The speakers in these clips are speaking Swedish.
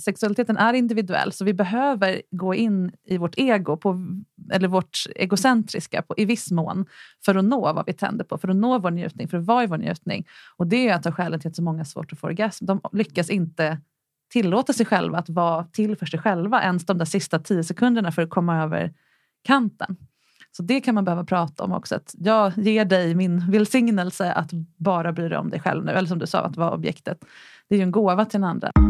sexualiteten är individuell så vi behöver gå in i vårt ego, på, eller vårt egocentriska på, i viss mån för att nå vad vi tänder på, för att nå vår njutning, för att vara i vår njutning. Och det är ett av skälen till att så många har svårt att få orgasm. De lyckas inte tillåta sig själva att vara till för sig själva ens de där sista tio sekunderna för att komma över kanten. Så det kan man behöva prata om också. Att jag ger dig min välsignelse att bara bry dig om dig själv nu. Eller som du sa, att vara objektet. Det är ju en gåva till den andra.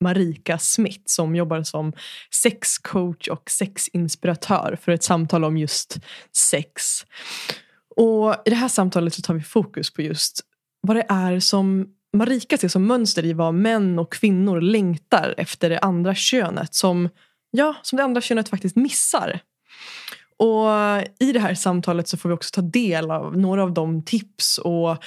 Marika Smith som jobbar som sexcoach och sexinspiratör för ett samtal om just sex. Och I det här samtalet så tar vi fokus på just vad det är som Marika ser som mönster i vad män och kvinnor längtar efter det andra könet som, ja, som det andra könet faktiskt missar. Och I det här samtalet så får vi också ta del av några av de tips och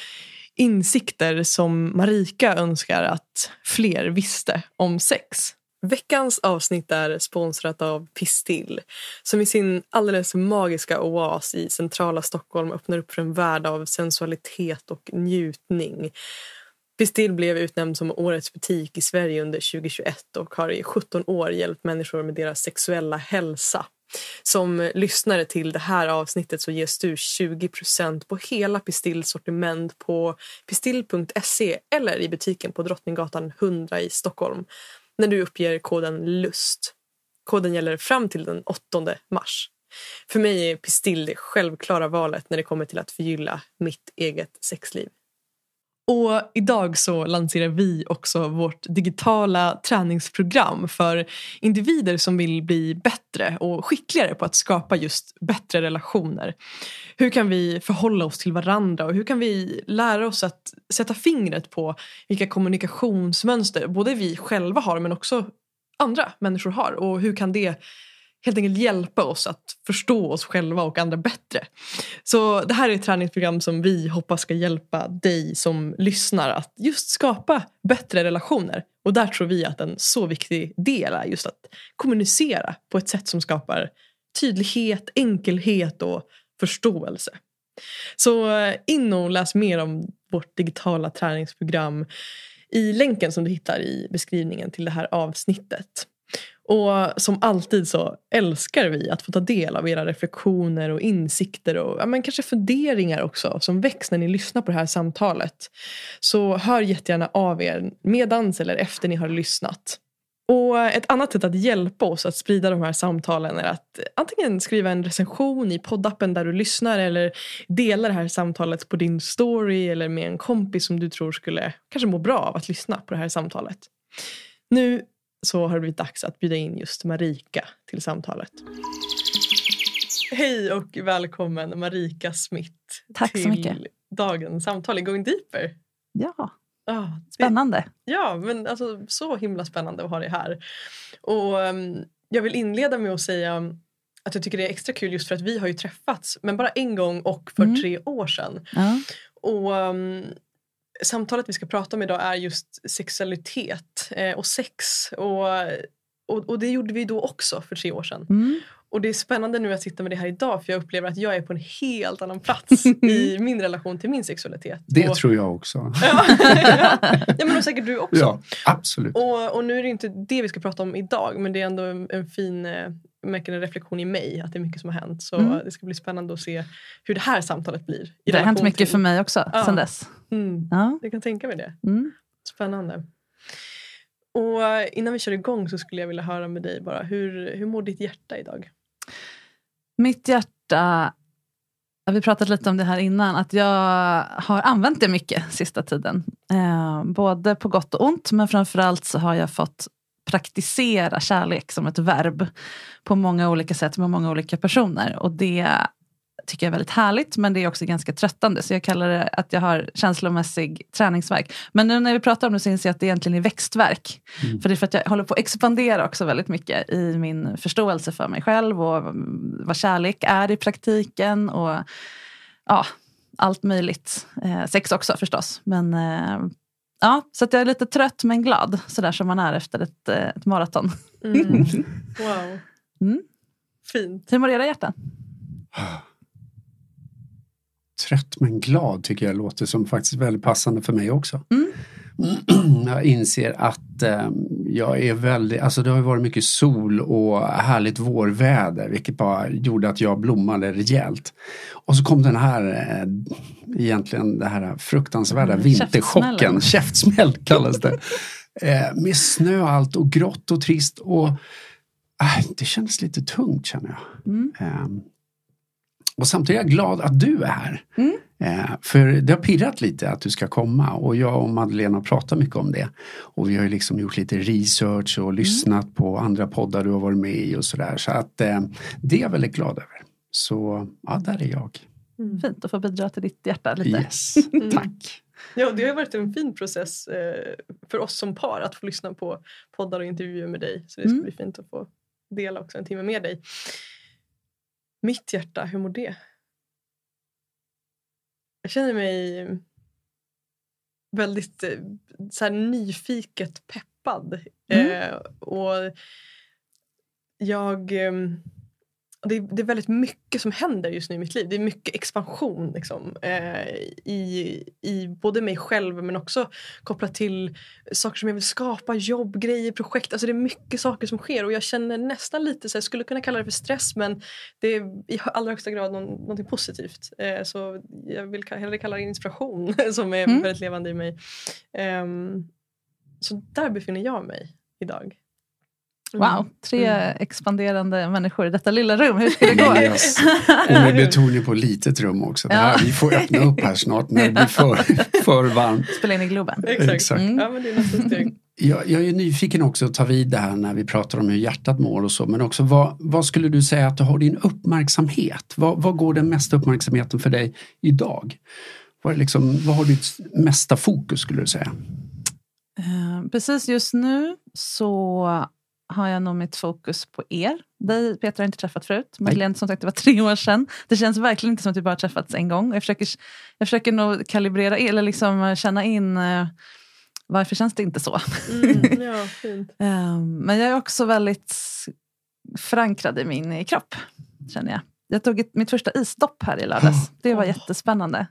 insikter som Marika önskar att fler visste om sex. Veckans avsnitt är sponsrat av Pistill som i sin alldeles magiska oas i centrala Stockholm öppnar upp för en värld av sensualitet och njutning. Pistill blev utnämnd som årets butik i Sverige under 2021 och har i 17 år hjälpt människor med deras sexuella hälsa. Som lyssnare till det här avsnittet så ges du 20% på hela Pistills sortiment på pistill.se eller i butiken på Drottninggatan 100 i Stockholm när du uppger koden LUST. Koden gäller fram till den 8 mars. För mig är Pistill det självklara valet när det kommer till att förgylla mitt eget sexliv. Och idag så lanserar vi också vårt digitala träningsprogram för individer som vill bli bättre och skickligare på att skapa just bättre relationer. Hur kan vi förhålla oss till varandra och hur kan vi lära oss att sätta fingret på vilka kommunikationsmönster både vi själva har men också andra människor har och hur kan det helt enkelt hjälpa oss att förstå oss själva och andra bättre. Så det här är ett träningsprogram som vi hoppas ska hjälpa dig som lyssnar att just skapa bättre relationer. Och där tror vi att en så viktig del är just att kommunicera på ett sätt som skapar tydlighet, enkelhet och förståelse. Så eh, in och läs mer om vårt digitala träningsprogram i länken som du hittar i beskrivningen till det här avsnittet. Och som alltid så älskar vi att få ta del av era reflektioner och insikter och ja, men kanske funderingar också som väcks när ni lyssnar på det här samtalet. Så hör jättegärna av er medans eller efter ni har lyssnat. Och Ett annat sätt att hjälpa oss att sprida de här samtalen är att antingen skriva en recension i poddappen där du lyssnar eller dela det här samtalet på din story eller med en kompis som du tror skulle kanske må bra av att lyssna på det här samtalet. Nu så har det blivit dags att bjuda in just Marika till samtalet. Hej och välkommen Marika Smith Tack till så mycket. dagens samtal i Going Deeper. Ja, Ah, spännande. Ja, men alltså, så himla spännande att ha dig här. Och um, Jag vill inleda med att säga att jag tycker det är extra kul just för att vi har ju träffats men bara en gång och för Mm. tre år sedan. Ja. Och um, Samtalet vi ska prata om idag är just sexualitet eh, och sex. Och, och, och det gjorde vi då också för tre år sedan. Mm. Och det är spännande nu att sitta med det här idag för jag upplever att jag är på en helt annan plats i min relation till min sexualitet. Det och, tror jag också. ja, ja, men och säkert du också. Ja, absolut. Och, och nu är det inte det vi ska prata om idag men det är ändå en, en fin eh, märker en reflektion i mig att det är mycket som har hänt. Så Mm. det ska bli spännande att se hur det här samtalet blir. I Det har hänt mycket till- för mig också Ja. sen dess. Mm, Ja. jag kan tänka mig det. Mm. Spännande. Och eh, innan vi kör igång så skulle jag vilja höra med dig bara hur, hur mår ditt hjärta idag? Mitt hjärta, vi pratade lite om det här innan, att jag har använt det mycket sista tiden. Eh, både på gott och ont, men framförallt så har jag fått praktisera kärlek som ett verb på många olika sätt med många olika personer. Och det tycker jag är väldigt härligt men det är också ganska tröttande så jag kallar det att jag har känslomässig träningsverk. Men nu när vi pratar om det så inser jag att det egentligen är växtverk. Mm. För det är för att jag håller på att expandera också väldigt mycket i min förståelse för mig själv och vad kärlek är i praktiken och ja, allt möjligt. Eh, sex också förstås. Men eh, ja, så att jag är lite trött men glad sådär som man är efter ett, eh, ett maraton. Mm. Wow. Mm. Fint. Hur mår era hjärtan? Trött men glad tycker jag låter som faktiskt väldigt passande för mig också. Mm. Jag inser att eh, jag är väldigt, alltså det har ju varit mycket sol och härligt vårväder vilket bara gjorde att jag blommade rejält. Och så kom den här, eh, egentligen det här fruktansvärda Mm, vinterchocken, käftsmäll kallas det. Eh, med snö och allt och grått och trist och äh, det kändes lite tungt känner jag. Mm. Och samtidigt är jag glad att du är här. Mm. Eh, för det har pirrat lite att du ska komma och jag och Madeleine har pratat mycket om det. Och vi har ju liksom gjort lite research och lyssnat på andra poddar du har varit med i och sådär. Så att eh, det är jag väldigt glad över. Så ja, där är jag. Mm. Fint att få bidra till ditt hjärta lite. Yes, Mm. tack. Ja, det har varit en fin process eh, för oss som par att få lyssna på poddar och intervjuer med dig. Så det ska Mm. bli fint att få dela också en timme med dig. Mitt hjärta, hur mår det? Jag känner mig väldigt eh, så här, nyfiket peppad. Mm. Eh, och jag... ehm, det är, det är väldigt mycket som händer just nu i mitt liv. Det är mycket expansion liksom, eh, i, i både mig själv men också kopplat till saker som jag vill skapa, jobb, grejer, projekt. Alltså det är mycket saker som sker och jag känner nästan lite så jag skulle kunna kalla det för stress men det är i allra högsta grad någon, någonting positivt. Eh, så jag vill hellre kalla det inspiration som är Mm. väldigt levande i mig. Ehm, så där befinner jag mig idag. Mm. Wow, tre expanderande människor i detta lilla rum. Hur ska det gå? Yes. Och med betoning på litet rum också. Det här, Ja. Vi får öppna upp här snart när det blir för, för varmt. Spela in i Globen. Exakt. Exakt. Mm. Ja, men det är nästa steg. Jag, jag är nyfiken också att ta vid det här när vi pratar om hur hjärtat mår och så. Men också vad, vad skulle du säga att du har din uppmärksamhet? Vad, vad går den mesta uppmärksamheten för dig idag? Vad, är liksom, vad har ditt mesta fokus skulle du säga? Eh, precis just nu så har jag nog mitt fokus på er. Dig Peter har jag inte träffat förut. Madeleine som sagt det var tre år sedan. Det känns verkligen inte som att vi bara träffats en gång. Jag försöker, jag försöker nog kalibrera eller liksom känna in eh, varför känns det inte så. Mm, ja, fint. Eh, Men jag är också väldigt förankrad i min kropp. Känner jag. Jag tog ett, mitt första isdopp här i lördags. Det var Åh. jättespännande.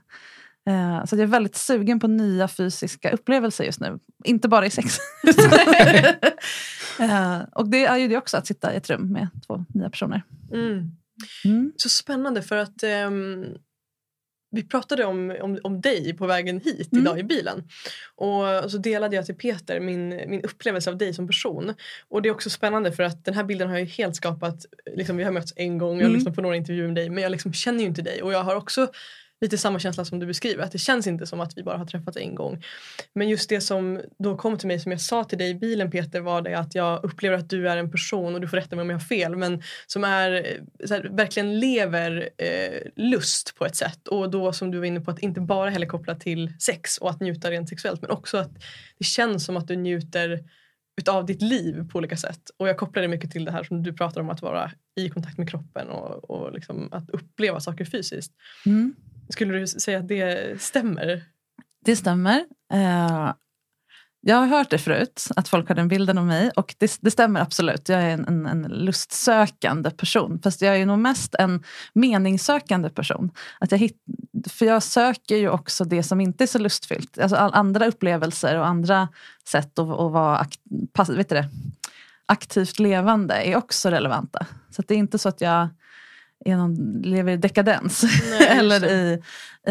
Eh, Så jag är väldigt sugen på nya fysiska upplevelser just nu. Inte bara i sex. Eh, Och det är ju det också att sitta i ett rum med två nya personer. Mm. Mm. Så spännande för att ehm, vi pratade om, om, om dig på vägen hit Mm. idag i bilen. Och så delade jag till Peter min, min upplevelse av dig som person. Och det är också spännande för att den här bilden har jag ju helt skapat. Liksom, vi har mötts en gång, jag har Mm. lyssnat på några intervjuer med dig men jag liksom känner ju inte dig. Och jag har också lite samma känsla som du beskriver. Att det känns inte som att vi bara har träffats en gång. Men just det som då kom till mig som jag sa till dig i bilen Peter var det att jag upplever att du är en person och du får rätta mig om jag har fel men som är eh, så här, verkligen lever eh, lust på ett sätt och då som du var inne på att inte bara heller koppla till sex och att njuta rent sexuellt men också att det känns som att du njuter utav ditt liv på olika sätt och jag kopplar det mycket till det här som du pratar om att vara i kontakt med kroppen och, och liksom att uppleva saker fysiskt. Mm. Skulle du säga att det stämmer? Det stämmer. Eh, jag har hört det förut, att folk har den bilden av mig. Och det, det stämmer absolut. Jag är en, en, en lustsökande person. Fast jag är nog mest en meningssökande person. Att jag hit, för jag söker ju också det som inte är så lustfyllt. Alltså all, andra upplevelser och andra sätt att, att vara akt, pass, vet du det, aktivt levande är också relevanta. Så att det är inte så att jag är någon, lever i dekadens. Nej, eller det. i,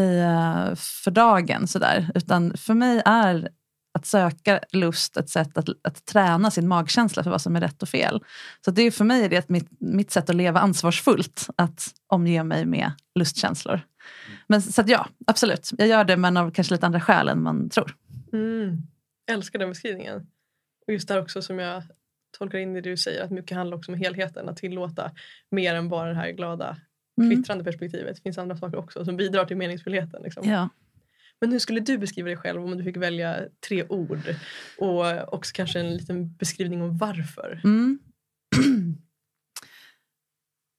i eh, för dagen. Sådär. Utan för mig är att söka lust ett sätt att, att träna sin magkänsla för vad som är rätt och fel. Så det är för mig är det mitt, mitt sätt att leva ansvarsfullt att omge mig med lustkänslor. Men, så att ja, absolut. Jag gör det men av kanske lite andra skäl än man tror. Mm. Älskar den beskrivningen. Och just där också som jag tolkar in det du säger att mycket handlar också om helheten. Att tillåta mer än bara det här glada Mm. kvittrande perspektivet. Det finns andra saker också som bidrar till meningsfullheten. Liksom. Ja. Men hur skulle du beskriva dig själv om du fick välja tre ord? Och också kanske en liten beskrivning om varför. Mm.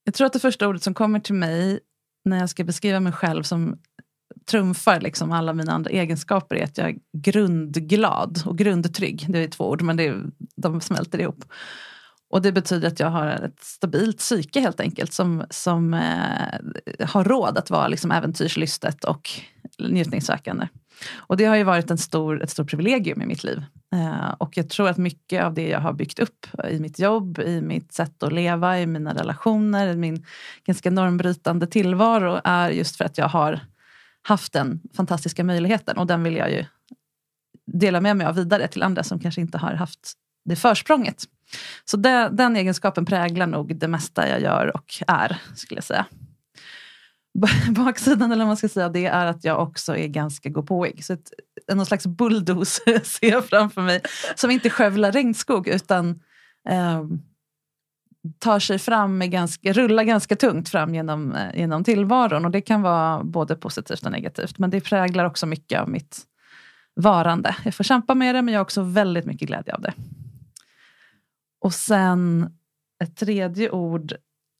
Jag tror att det första ordet som kommer till mig när jag ska beskriva mig själv som trumfar liksom alla mina andra egenskaper är att jag är grundglad och grundtrygg. Det är två ord men det är, de smälter ihop. Och det betyder att jag har ett stabilt psyke helt enkelt som, som eh, har råd att vara liksom äventyrslystet och njutningssökande. Och det har ju varit en stor, ett stort privilegium i mitt liv. Eh, och jag tror att mycket av det jag har byggt upp i mitt jobb, i mitt sätt att leva, i mina relationer, i min ganska normbrytande tillvaro är just för att jag har haft den fantastiska möjligheten och den vill jag ju dela med mig av vidare till andra som kanske inte har haft det försprånget. Så det, den egenskapen präglar nog det mesta jag gör och är, skulle jag säga. Baksidan, eller vad man ska säga, det är att jag också är ganska gåpåig. Så ett, någon slags bulldozer ser jag framför mig. Som inte skövlar regnskog utan eh, tar sig fram, med ganska, rullar ganska tungt fram genom, eh, genom tillvaron. Och det kan vara både positivt och negativt. Men det präglar också mycket av mitt varande. Jag får kämpa med det men jag har också väldigt mycket glädje av det. Och sen ett tredje ord,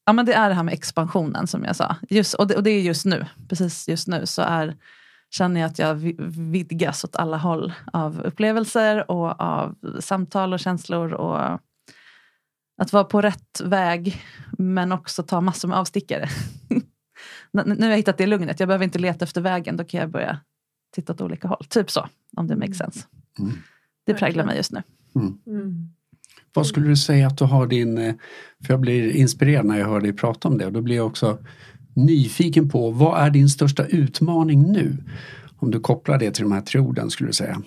ja men det är det här med expansionen som jag sa. Just, och, det, och det är just nu, precis just nu så är, känner jag att jag vidgas åt alla håll av upplevelser och av samtal och känslor. och att vara på rätt väg men också ta massor med avstickare. nu har jag hittat det lugnet, jag behöver inte leta efter vägen, då kan jag börja titta åt olika håll. Typ så, om det makes sense. Mm. Det präglar mig just nu. Mm. Mm. Vad skulle du säga att du har din, eh, för jag blir inspirerad när jag hör dig prata om det och då blir jag också nyfiken på vad är din största utmaning nu? Om du kopplar det till de här tre orden skulle du säga.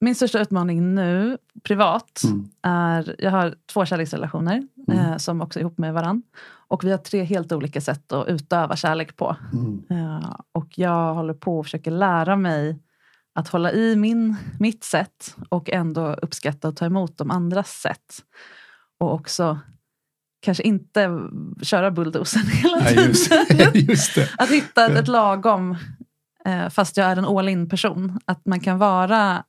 Min största utmaning nu, privat, mm. är... Jag har två kärleksrelationer mm. eh, som också är ihop med varann. Och vi har tre helt olika sätt att utöva kärlek på. Mm. Eh, och jag håller på att försöka lära mig att hålla i min, mitt sätt och ändå uppskatta och ta emot de andras sätt. Och också kanske inte köra bulldozern hela tiden. Ja, just, just att hitta ett, lagom, eh, fast jag är en all in person. Att man kan vara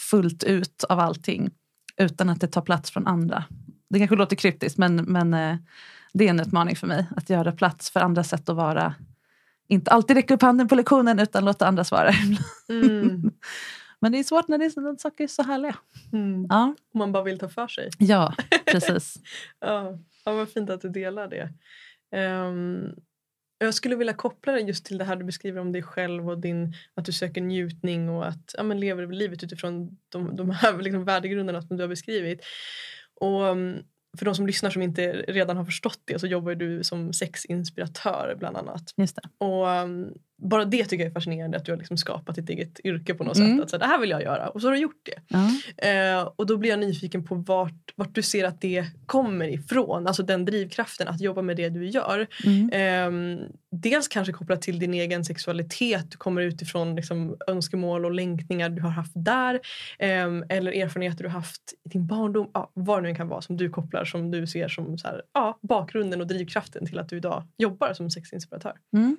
fullt ut av allting utan att det tar plats från andra. Det kanske låter kryptiskt men, men eh, det är en utmaning för mig. Att göra plats för andra sätt att vara. Inte alltid räcka upp handen på lektionen utan låta andra svara. Mm. men det är svårt när det är, saker är så härliga. Mm. Ja. Man bara vill ta för sig. Ja, precis. ja. ja, vad fint att du delar det. Um, jag skulle vilja koppla det just till det här du beskriver om dig själv och din, att du söker njutning och att ja, men lever livet utifrån de, de här liksom värdegrunderna som du har beskrivit. Och mm, för de som lyssnar som inte redan har förstått det så jobbar du som sexinspiratör bland annat. Just det. Och um, bara det tycker jag är fascinerande att du har liksom skapat ditt eget yrke på något mm. sätt. Att så, det här vill jag göra och så har du gjort det. Mm. Eh, och då blir jag nyfiken på vart, vart du ser att det kommer ifrån. Alltså den drivkraften att jobba med det du gör. Mm. Eh, dels kanske kopplat till din egen sexualitet. Du kommer utifrån liksom, önskemål och längtningar du har haft där. Eh, eller erfarenheter du haft i din barndom. Ja, vad det nu kan vara som du kopplar som du ser som så här, ja, bakgrunden och drivkraften till att du idag jobbar som sexinspiratör. Mm.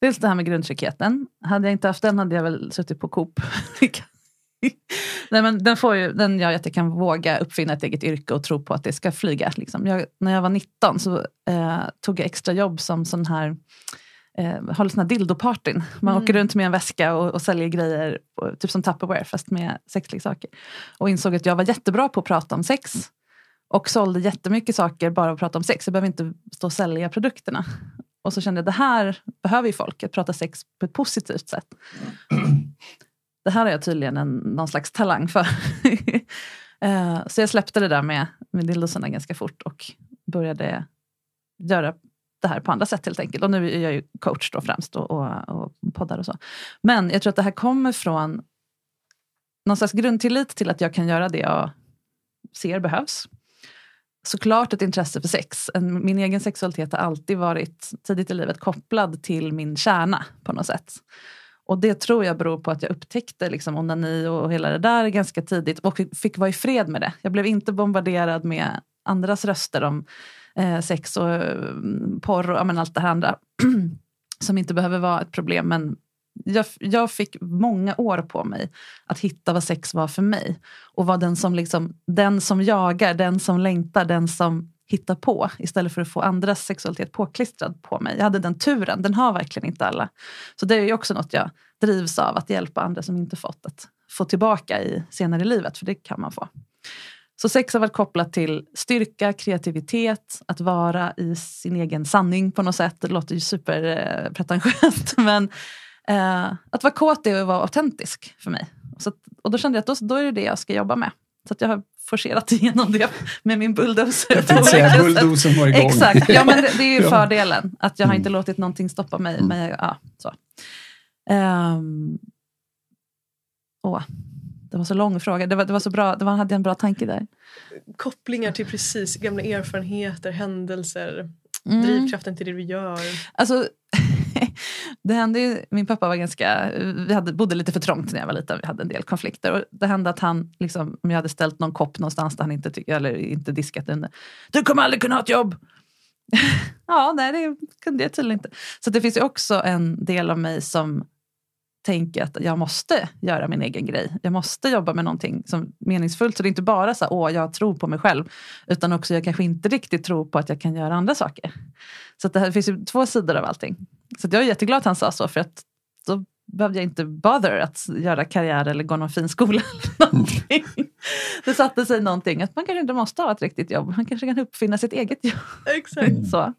Dels det här med grundtryggheten. Hade jag inte haft den hade jag väl suttit på Coop. Nej, men den, får ju, den gör att jag kan våga uppfinna ett eget yrke och tro på att det ska flyga. Liksom. Jag, när jag var 19 så eh, tog jag extra jobb som sån här eh, håller såna dildopartyn. Man mm. åker runt med en väska och, och säljer grejer, typ som Tupperware fast med sexleksaker. Och insåg att jag var jättebra på att prata om sex. Och sålde jättemycket saker bara att prata om sex. Jag behöver inte stå och sälja produkterna. Och så kände jag det här behöver ju folk, att prata sex på ett positivt sätt. Det här har jag tydligen en, någon slags talang för. Eh, så jag släppte det där med, med dildosarna ganska fort och började göra det här på andra sätt helt enkelt. Och nu är jag ju coach då främst och, och, och poddar och så. Men jag tror att det här kommer från någon slags grundtillit till att jag kan göra det jag ser behövs såklart ett intresse för sex. Min egen sexualitet har alltid varit tidigt i livet kopplad till min kärna på något sätt. Och det tror jag beror på att jag upptäckte liksom onani och hela det där ganska tidigt och fick vara i fred med det. Jag blev inte bombarderad med andras röster om eh, sex och mm, porr och ja, allt det här andra. som inte behöver vara ett problem men jag, jag, fick många år på mig att hitta vad sex var för mig. Och vara den som, liksom, den som jagar, den som längtar, den som hittar på. Istället för att få andras sexualitet påklistrad på mig. Jag hade den turen, den har verkligen inte alla. Så det är ju också något jag drivs av, att hjälpa andra som inte fått att få tillbaka i senare i livet, för det kan man få. Så sex har varit kopplat till styrka, kreativitet, att vara i sin egen sanning på något sätt. Det låter ju superpretentiöst eh, men eh, att vara kåt är att vara autentisk för mig. Så, och då kände jag att då, då är det det jag ska jobba med. Så att jag har forcerat igenom det med min bulldozer. Jag tänkte säga bulldozern var igång. Exakt, ja, men det, det är ju fördelen. Att jag har inte mm. låtit någonting stoppa mig. Mm. Men jag, ja, så. Um, åh, det var så lång fråga. Det var, det var så bra. Det var, hade en bra tanke där. Kopplingar till precis gamla erfarenheter, händelser. Mm. Drivkraften till det du gör. Alltså, det hände ju, min pappa var ganska, vi hade, bodde lite för trångt när jag var liten, vi hade en del konflikter. Och det hände att han, liksom, om jag hade ställt någon kopp någonstans där han inte, tyck, eller inte diskat den. Du kommer aldrig kunna ha ett jobb! ja, nej det kunde jag tydligen inte. Så det finns ju också en del av mig som tänker att jag måste göra min egen grej. Jag måste jobba med någonting som meningsfullt. Så det är inte bara så att åh, jag tror på mig själv. Utan också jag kanske inte riktigt tror på att jag kan göra andra saker. Så det, här, det finns ju två sidor av allting. Så jag är jätteglad att han sa så. För att då behövde jag inte bother att göra karriär eller gå någon fin skola. Eller det satte sig någonting att man kanske inte måste ha ett riktigt jobb. Man kanske kan uppfinna sitt eget jobb. Exakt. så.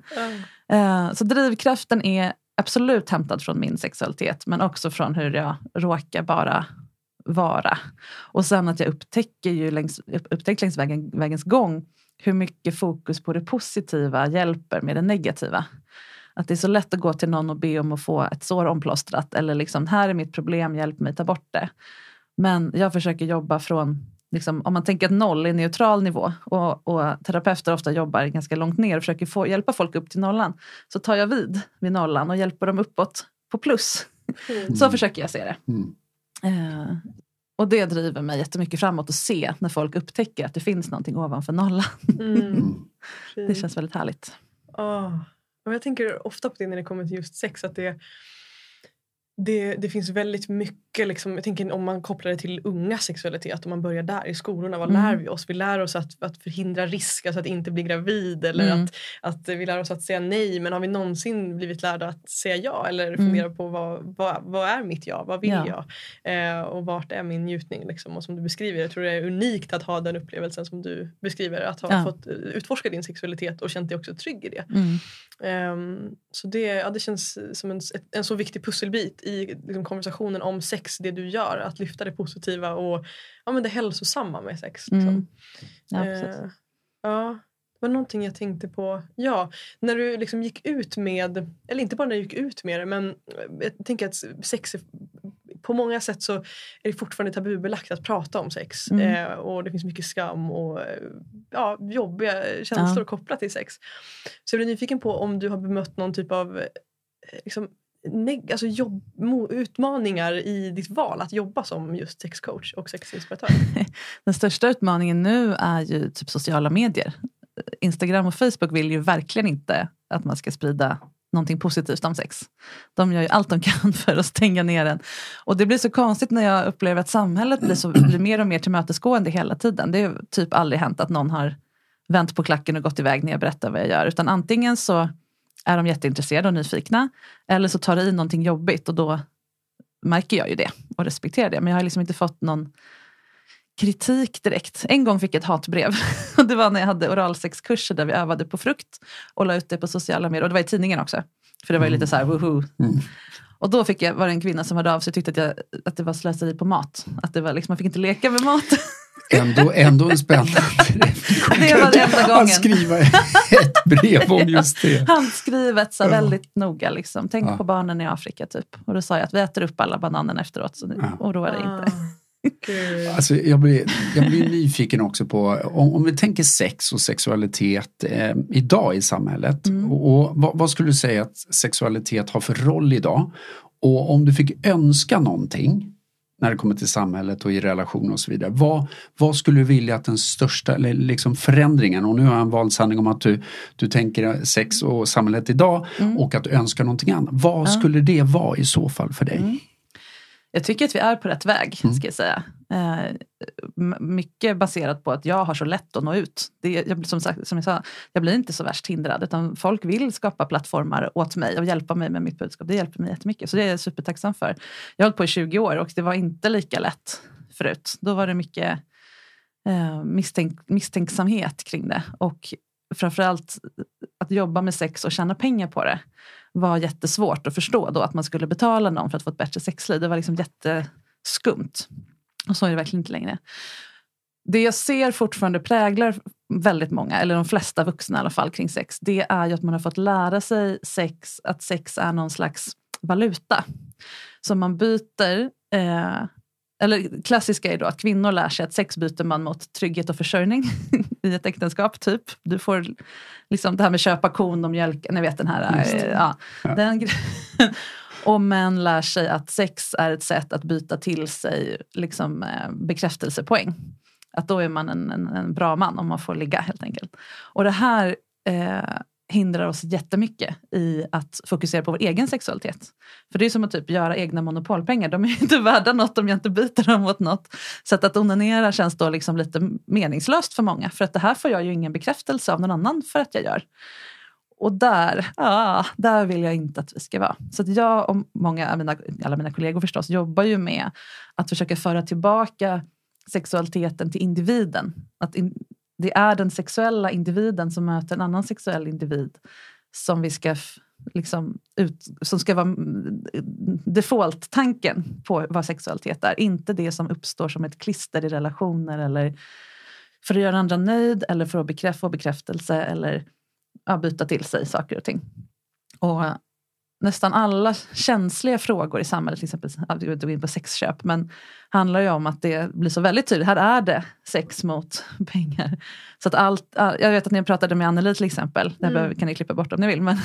Uh, så drivkraften är absolut hämtad från min sexualitet men också från hur jag råkar bara vara. Och sen att jag upptäcker ju längs, upptäckt längs vägen, vägens gång hur mycket fokus på det positiva hjälper med det negativa. Att det är så lätt att gå till någon och be om att få ett sår omplåstrat eller liksom, här är mitt problem, hjälp mig ta bort det. Men jag försöker jobba från liksom, om man tänker att noll är neutral nivå och, och, terapeuter ofta jobbar ganska långt ner och försöker få, hjälpa folk upp till nollan. Så tar jag vid vid nollan och hjälper dem uppåt på plus. Mm. Så försöker jag se det. Mm. Uh, och det driver mig jättemycket framåt att se när folk upptäcker att det finns någonting ovanför nollan. Mm. det känns väldigt härligt. Oh. Och jag tänker ofta på det när det kommer till just sex. att det det, det finns väldigt mycket, liksom, jag tänker om man kopplar det till unga sexualitet, om man börjar där i skolorna, vad mm. lär vi oss? Vi lär oss att, att förhindra risk, alltså att inte bli gravid eller mm. att, att vi lär oss att säga nej. Men har vi någonsin blivit lärda att säga ja eller mm. fundera på vad, vad, vad är mitt ja, vad vill ja. jag? Eh, och vart är min njutning? Liksom? Och som du beskriver, jag tror det är unikt att ha den upplevelsen som du beskriver, att ha ja. fått utforska din sexualitet och känt dig också trygg i det. Um, så det, ja, det känns som en, en så viktig pusselbit i liksom, konversationen om sex, det du gör. Att lyfta det positiva och ja, men det hälsosamma med sex. Liksom. Mm. Ja, uh, ja, det var någonting jag tänkte på. Ja, när du liksom gick ut med, eller inte bara när du gick ut med det, men jag tänker att sex är på många sätt så är det fortfarande tabubelagt att prata om sex. Mm. Eh, och det finns mycket skam och ja, jobbiga känslor ja. kopplat till sex. Så jag blir nyfiken på om du har bemött någon typ av eh, liksom, neg- alltså jobb, utmaningar i ditt val att jobba som just sexcoach och sexinspiratör? Den största utmaningen nu är ju typ sociala medier. Instagram och Facebook vill ju verkligen inte att man ska sprida någonting positivt om sex. De gör ju allt de kan för att stänga ner den. Och det blir så konstigt när jag upplever att samhället blir, så, blir mer och mer tillmötesgående hela tiden. Det har typ aldrig hänt att någon har vänt på klacken och gått iväg när jag berättar vad jag gör. Utan antingen så är de jätteintresserade och nyfikna. Eller så tar det i någonting jobbigt och då märker jag ju det och respekterar det. Men jag har liksom inte fått någon kritik direkt. En gång fick jag ett hatbrev. det var när jag hade oralsexkurser där vi övade på frukt och la ut det på sociala medier. Och det var i tidningen också. För det var ju lite så här woho. Mm. Och då fick jag, var det en kvinna som hörde av sig och tyckte att, jag, att det var slöseri på mat. Att det var liksom, man fick inte leka med mat. Ändå, ändå en spännande Det var den enda gången. skriva ett brev om just det. Handskrivet så väldigt noga. Liksom. Tänk ja. på barnen i Afrika typ. Och då sa jag att vi äter upp alla bananerna efteråt så ja. oroa dig inte. Alltså, jag, blir, jag blir nyfiken också på, om, om vi tänker sex och sexualitet eh, idag i samhället. Mm. Och, och vad, vad, skulle du säga att sexualitet har för roll idag? Och om du fick önska någonting när det kommer till samhället och i relation och så vidare. Vad, vad skulle du vilja att den största liksom förändringen, och nu har jag en valsanning om att du, du tänker sex och samhället idag Mm. och att du önskar någonting annat. Vad skulle det vara i så fall för dig? Mm. Jag tycker att vi är på rätt väg, Mm. ska jag säga. Eh, mycket baserat på att jag har så lätt att nå ut. Det, jag, som, sagt, som jag sa, jag blir inte så värst hindrad utan folk vill skapa plattformar åt mig och hjälpa mig med mitt budskap. Det hjälper mig jättemycket. Så det är jag supertacksam för. Jag har hållit på i 20 år och det var inte lika lätt förut. Då var det mycket eh, misstänk, misstänksamhet kring det. Och framförallt att jobba med sex och tjäna pengar på det var jättesvårt att förstå då att man skulle betala någon för att få ett bättre sexliv. Det var liksom jätteskumt. Och så är det verkligen inte längre. Det jag ser fortfarande präglar väldigt många, eller de flesta vuxna i alla fall, kring sex, det är ju att man har fått lära sig sex, att sex är någon slags valuta. Så man byter, eh, eller klassiska är då att kvinnor lär sig att sex byter man mot trygghet och försörjning i ett äktenskap. typ. Du får liksom det här med köpa kon och mjölk, ni vet den här, eh, ja, Ja. den Och män lär sig att sex är ett sätt att byta till sig liksom, eh, bekräftelsepoäng. Att då är man en, en, en bra man om man får ligga helt enkelt. Och det här eh, hindrar oss jättemycket i att fokusera på vår egen sexualitet. För det är som att typ göra egna monopolpengar. De är ju inte värda något om jag inte byter dem mot något. Så att, att onanera känns då liksom lite meningslöst för många. För att det här får jag ju ingen bekräftelse av någon annan för att jag gör. Och där, ah, där vill jag inte att vi ska vara. Så jag och många, av mina, alla mina kollegor förstås jobbar ju med att försöka föra tillbaka sexualiteten till individen. Att in, det är den sexuella individen som möter en annan sexuell individ som vi ska liksom ut, som ska vara mm, default-tanken på vad sexualitet är. Inte det som uppstår som ett klister i relationer eller för att göra andra nöjd eller för att bekräfta, bekräftelse eller byta till sig saker och ting. Och nästan alla känsliga frågor i samhället, till exempel, vi går in på sexköp, men handlar ju om att det blir så väldigt tydligt. Här är det sex mot pengar. Så att allt, all- jag vet att ni pratade med Anneli till exempel, det här Mm. kan ni klippa bort om ni vill, men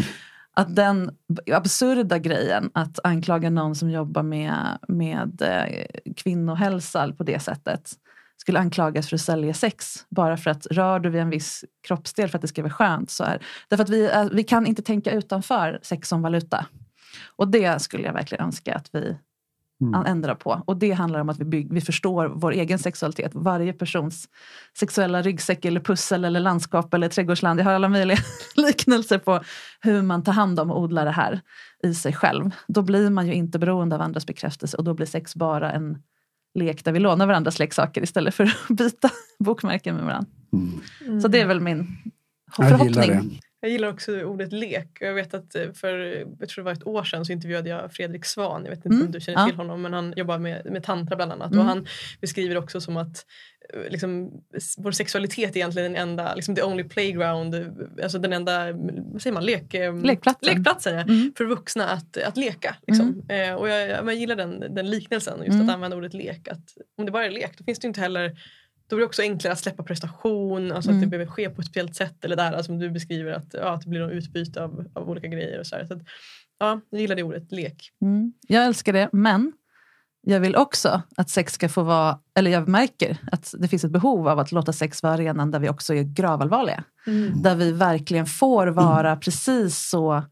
att den absurda grejen att anklaga någon som jobbar med, med eh, kvinnohälsa på det sättet skulle anklagas för att sälja sex bara för att rör du vid en viss kroppsdel för att det ska vara skönt. Så är, därför att vi, är, vi kan inte tänka utanför sex som valuta. Och det skulle jag verkligen önska att vi Mm. ändrar på. Och det handlar om att vi, bygg, vi förstår vår egen sexualitet. Varje persons sexuella ryggsäck eller pussel eller landskap eller trädgårdsland. Jag har alla möjliga liknelser på hur man tar hand om och odlar det här i sig själv. Då blir man ju inte beroende av andras bekräftelse och då blir sex bara en lek där vi lånar varandras leksaker istället för att byta bokmärken med varandra. Mm. Så det är väl min förhoppning. Jag gillar också ordet lek. Jag vet att eh, för jag tror det var ett år sedan så intervjuade jag Fredrik Svan. Jag vet inte Mm, om du känner ja. till honom men han jobbar med, med tantra bland annat. Mm. Och han beskriver också som att eh, liksom, vår sexualitet är egentligen den enda, liksom the only playground, eh, alltså den enda, vad säger man, lek, Lekplatsen. lekplatsen ja, Mm. för vuxna att, att leka. Liksom. Eh, och jag, jag, jag gillar den, den liknelsen, just Mm. att använda ordet lek. Att om det bara är lek då finns det inte heller då blir det också enklare att släppa prestation, alltså att Mm. det behöver ske på ett speciellt sätt. Eller där som du beskriver, att, ja, att det blir något utbyte av, av olika grejer. Och så. Så att, ja, jag gillar det ordet, lek. Mm. Jag älskar det, men jag vill också att sex ska få vara, eller jag märker att det finns ett behov av att låta sex vara arenan där vi också är gravallvarliga. Där vi verkligen får vara precis så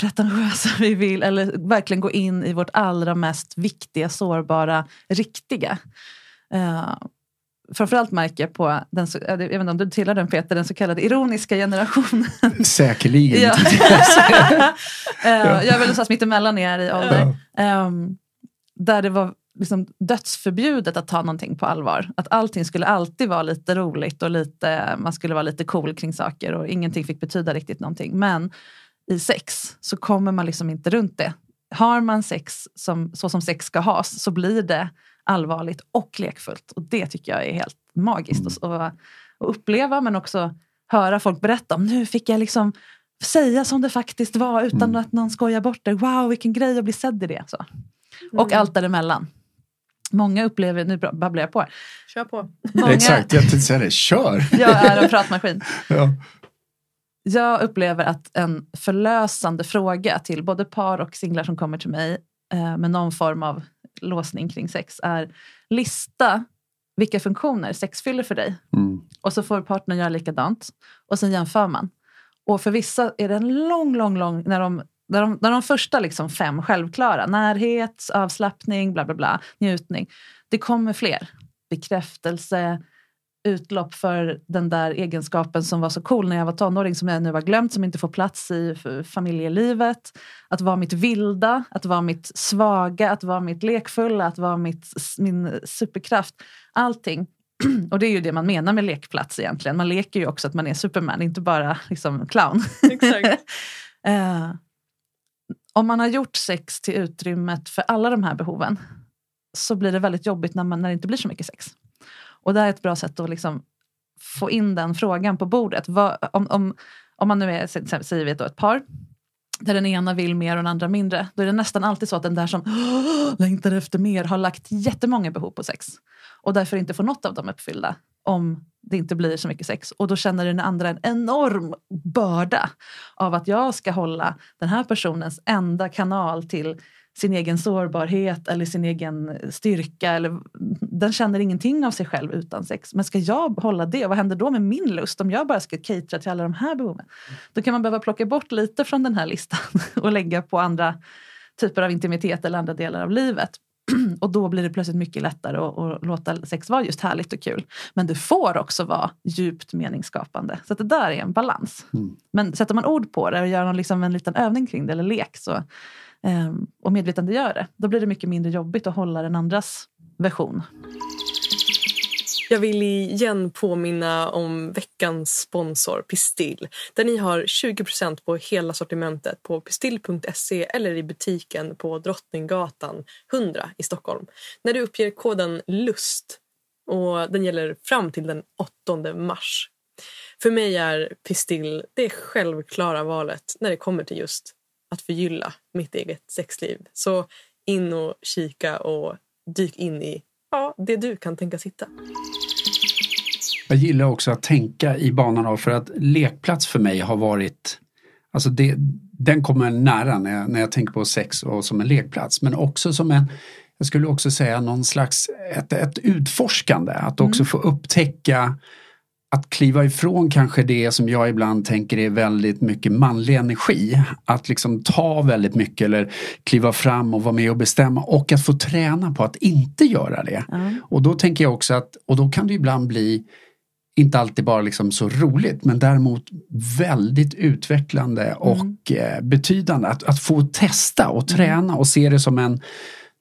pretentiösa vi vill eller verkligen gå in i vårt allra mest viktiga, sårbara, riktiga. Uh, framförallt märker jag på, den, jag vet inte om du tillhör den Peter, den så kallade ironiska generationen. Säkerligen. Ja. Eh, jag är väl någonstans mittemellan er i ålder. Ehm, där det var liksom dödsförbjudet att ta någonting på allvar. Att allting skulle alltid vara lite roligt och lite, man skulle vara lite cool kring saker och ingenting fick betyda riktigt någonting. Men i sex så kommer man liksom inte runt det. Har man sex som, så som sex ska has så blir det allvarligt och lekfullt. Och det tycker jag är helt magiskt att, att, att uppleva men också höra folk berätta om. Nu fick jag liksom säga som det faktiskt var utan Mm. att någon skojar bort det. Wow, vilken grej att bli sedd i det. Så. Och allt däremellan. Många upplever, nu babblar jag på. här. Kör på. Många, Exakt, jag tänkte säga det. Kör! Jag är en pratmaskin. Ja. Jag upplever att en förlösande fråga till både par och singlar som kommer till mig eh, med någon form av låsning kring sex är lista vilka funktioner sex fyller för dig. Mm. Och så får partnern göra likadant. Och sen jämför man. Och för vissa är det en lång, lång, lång... När de, när de, när de första liksom fem självklara, närhet, avslappning, bla bla bla, njutning. Det kommer fler. Bekräftelse, utlopp för den där egenskapen som var så cool när jag var tonåring som jag nu har glömt, som inte får plats i familjelivet. Att vara mitt vilda, att vara mitt svaga, att vara mitt lekfulla, att vara mitt, min superkraft. Allting. Och det är ju det man menar med lekplats egentligen. Man leker ju också att man är Superman, inte bara liksom clown. Exakt. eh, om man har gjort sex till utrymmet för alla de här behoven så blir det väldigt jobbigt när, man, när det inte blir så mycket sex. Och det är ett bra sätt att liksom få in den frågan på bordet. Vad, om, om, om man nu är, säger vi då ett par, där den ena vill mer och den andra mindre, då är det nästan alltid så att den där som längtar efter mer har lagt jättemånga behov på sex och därför inte får något av dem uppfyllda om det inte blir så mycket sex. Och då känner den andra en enorm börda av att jag ska hålla den här personens enda kanal till sin egen sårbarhet eller sin egen styrka. Eller, den känner ingenting av sig själv utan sex. Men ska jag hålla det? Vad händer då med min lust om jag bara ska catera till alla de här behoven? Då kan man behöva plocka bort lite från den här listan och lägga på andra typer av intimitet eller andra delar av livet. Och då blir det plötsligt mycket lättare att, att, låta sex vara just härligt och kul. Men det får också vara djupt meningsskapande. Så det där är en balans. Mm. Men sätter man ord på det och gör någon, liksom en liten övning kring det eller lek så Ehm, och medvetandegör det, då blir det mycket mindre jobbigt att hålla den andras version. Jag vill igen påminna om veckans sponsor Pistill där ni har 20% på hela sortimentet på pistill.se eller i butiken på Drottninggatan 100 i Stockholm. När du uppger koden LUST och den gäller fram till den 8 mars. För mig är Pistill det självklara valet när det kommer till just att förgylla mitt eget sexliv. Så in och kika och dyk in i ja, det du kan tänkas hitta. Jag gillar också att tänka i banan av för att lekplats för mig har varit Alltså det, den kommer nära när jag, när jag tänker på sex och som en lekplats men också som en jag skulle också säga någon slags ett, ett utforskande, att också mm. få upptäcka att kliva ifrån kanske det som jag ibland tänker är väldigt mycket manlig energi. Att liksom ta väldigt mycket eller kliva fram och vara med och bestämma och att få träna på att inte göra det. Mm. Och då tänker jag också att, och då kan det ibland bli inte alltid bara liksom så roligt men däremot väldigt utvecklande och mm. eh, betydande. Att, att få testa och träna och se det som en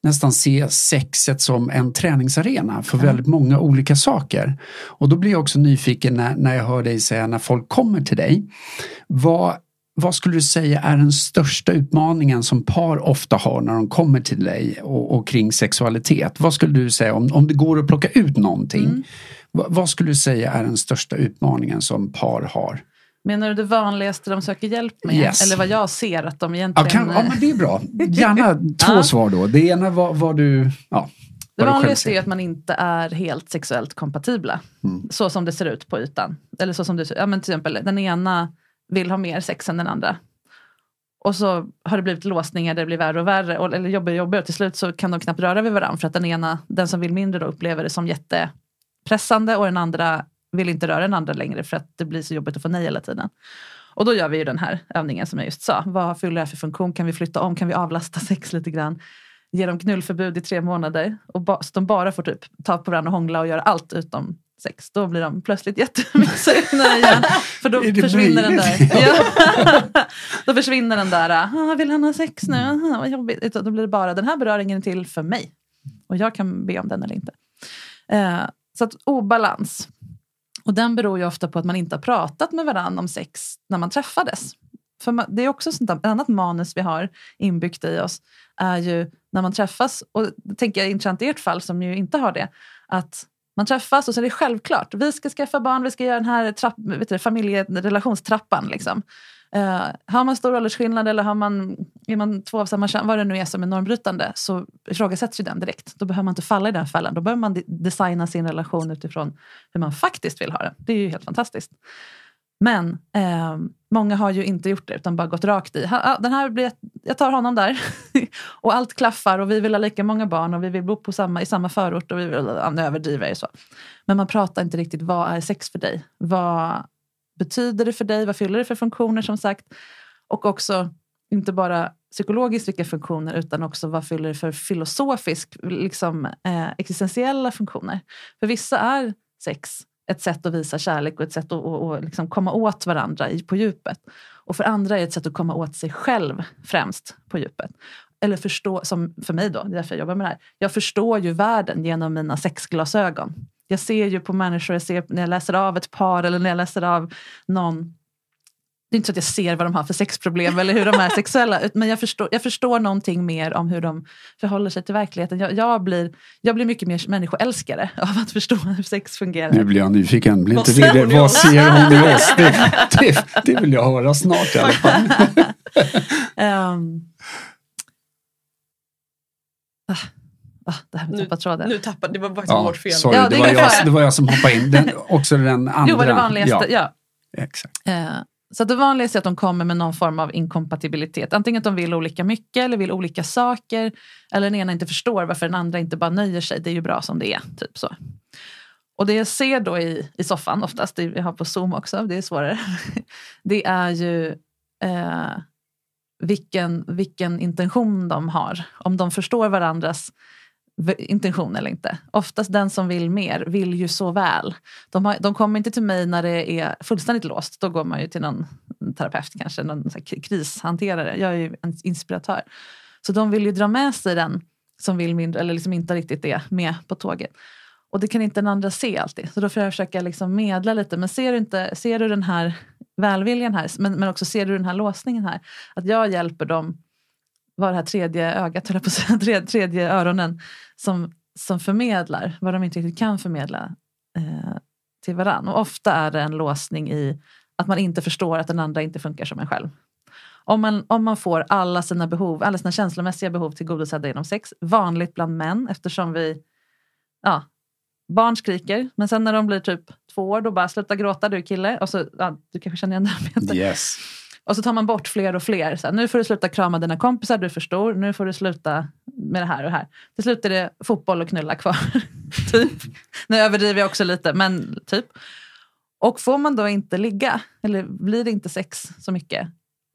nästan se sexet som en träningsarena för väldigt många olika saker. Och då blir jag också nyfiken när, när jag hör dig säga när folk kommer till dig. Vad, vad skulle du säga är den största utmaningen som par ofta har när de kommer till dig och, och kring sexualitet? Vad skulle du säga om, om det går att plocka ut någonting? Mm. Vad, vad skulle du säga är den största utmaningen som par har? Menar du det vanligaste de söker hjälp med? Yes. Eller vad jag ser att de egentligen... Ja, kan, ja men det är bra. Gärna två ja. svar då. Det ena var vad du... Ja, det vanligaste är att man inte är helt sexuellt kompatibla. Mm. Så som det ser ut på ytan. Eller så som det, ja, men till exempel den ena vill ha mer sex än den andra. Och så har det blivit låsningar där det blir värre och värre. Och, eller jobbigare och jobbigare. Och till slut så kan de knappt röra vid varandra. För att den ena, den som vill mindre då upplever det som jättepressande och den andra vill inte röra den andra längre för att det blir så jobbigt att få nej hela tiden. Och då gör vi ju den här övningen som jag just sa. Vad fyller det här för funktion? Kan vi flytta om? Kan vi avlasta sex lite grann? Ge dem knullförbud i tre månader och ba, så de bara får typ ta på varandra och hångla och göra allt utom sex. Då blir de plötsligt sugna igen. För då försvinner den där. Ja. då försvinner den där, ah, vill han ha sex nu? Ah, vad jobbigt. Då blir det bara, den här beröringen är till för mig. Och jag kan be om den eller inte. Eh, så att obalans. Och den beror ju ofta på att man inte har pratat med varandra om sex när man träffades. För man, det är också sånt ett annat manus vi har inbyggt i oss, är ju när man träffas, och det tänker jag är intressant i ert fall som ju inte har det, att man träffas och så är det självklart, vi ska skaffa barn, vi ska göra den här trapp, vet du, familjerelationstrappan. Liksom. Eh, har man stor åldersskillnad eller har man, är man två av samma kön, vad det nu är som är normbrytande, så ifrågasätts ju den direkt. Då behöver man inte falla i den fällan. Då behöver man designa sin relation utifrån hur man faktiskt vill ha det. Det är ju helt fantastiskt. Men eh, många har ju inte gjort det utan bara gått rakt i. Ha, ah, den här blir, jag tar honom där. och allt klaffar och vi vill ha lika många barn och vi vill bo på samma, i samma förort. Och vi vill, ja, nu överdriver jag så. Men man pratar inte riktigt, vad är sex för dig? Vad betyder det för dig? Vad fyller det för funktioner som sagt? Och också inte bara psykologiskt vilka funktioner utan också vad fyller det för filosofisk, liksom, eh, existentiella funktioner. För vissa är sex ett sätt att visa kärlek och ett sätt att och, och liksom komma åt varandra i, på djupet. Och för andra är det ett sätt att komma åt sig själv främst på djupet. Eller förstå, som för mig då, det är därför jag jobbar med det här. Jag förstår ju världen genom mina sexglasögon. Jag ser ju på människor, jag ser när jag läser av ett par eller när jag läser av någon det är inte så att jag ser vad de har för sexproblem eller hur de är sexuella. Men jag förstår, jag förstår någonting mer om hur de förhåller sig till verkligheten. Jag, jag, blir, jag blir mycket mer människoälskare av att förstå hur sex fungerar. Nu blir jag nyfiken. Blir inte det, det, vad ser hon i oss? Det, det, det, vill jag höra snart i alla fall. um, ah, ah, det här med tappa tråden. Nu tappade, det var faktiskt ja, vårt fel. Sorry, ja, det, det, var jag, det var jag som hoppade in. Den, också den andra. Jo, var det vanligaste. Ja. ja. Exakt. Uh, så det vanligaste är att de kommer med någon form av inkompatibilitet. Antingen att de vill olika mycket eller vill olika saker. Eller den ena inte förstår varför den andra inte bara nöjer sig. Det är ju bra som det är. Typ så. Och det jag ser då i, i soffan oftast, det jag har på zoom också, det är svårare. Det är ju eh, vilken, vilken intention de har. Om de förstår varandras intention eller inte. Oftast den som vill mer vill ju så väl. De, har, de kommer inte till mig när det är fullständigt låst. Då går man ju till någon terapeut kanske, någon krishanterare. Jag är ju en inspiratör. Så de vill ju dra med sig den som vill mindre eller liksom inte riktigt är med på tåget. Och det kan inte den andra se alltid. Så då får jag försöka liksom medla lite. Men ser du, inte, ser du den här välviljan här, men, men också ser du den här låsningen här. Att jag hjälper dem vara det här tredje ögat, eller på att tredje, tredje öronen som, som förmedlar vad de inte riktigt kan förmedla eh, till varandra. Och ofta är det en låsning i att man inte förstår att den andra inte funkar som en själv. Om man, om man får alla sina behov, alla sina känslomässiga behov tillgodosedda genom sex, vanligt bland män eftersom vi, ja, barn skriker, men sen när de blir typ två år då bara sluta gråta du kille. Och så, ja, du kanske känner igen det här. Yes. Och så tar man bort fler och fler. Så här, nu får du sluta krama dina kompisar, du är för stor. Nu får du sluta med det här och det här. Till slut är det fotboll och knulla kvar. typ. Nu överdriver jag också lite, men typ. Och får man då inte ligga, eller blir det inte sex så mycket,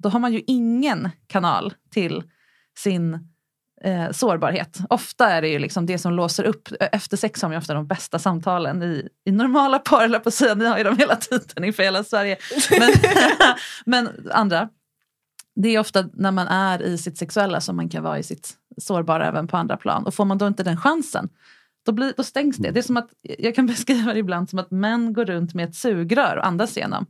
då har man ju ingen kanal till sin eh, sårbarhet. Ofta är det ju liksom det som låser upp. Eh, efter sex har man ju ofta de bästa samtalen i, i normala par, eller på att säga, ni har ju dem hela tiden inför hela Sverige. Men, men andra, det är ofta när man är i sitt sexuella som man kan vara i sitt sårbara även på andra plan. Och får man då inte den chansen, då, blir, då stängs det. Det är som att, jag kan beskriva det ibland som att män går runt med ett sugrör och andas igenom.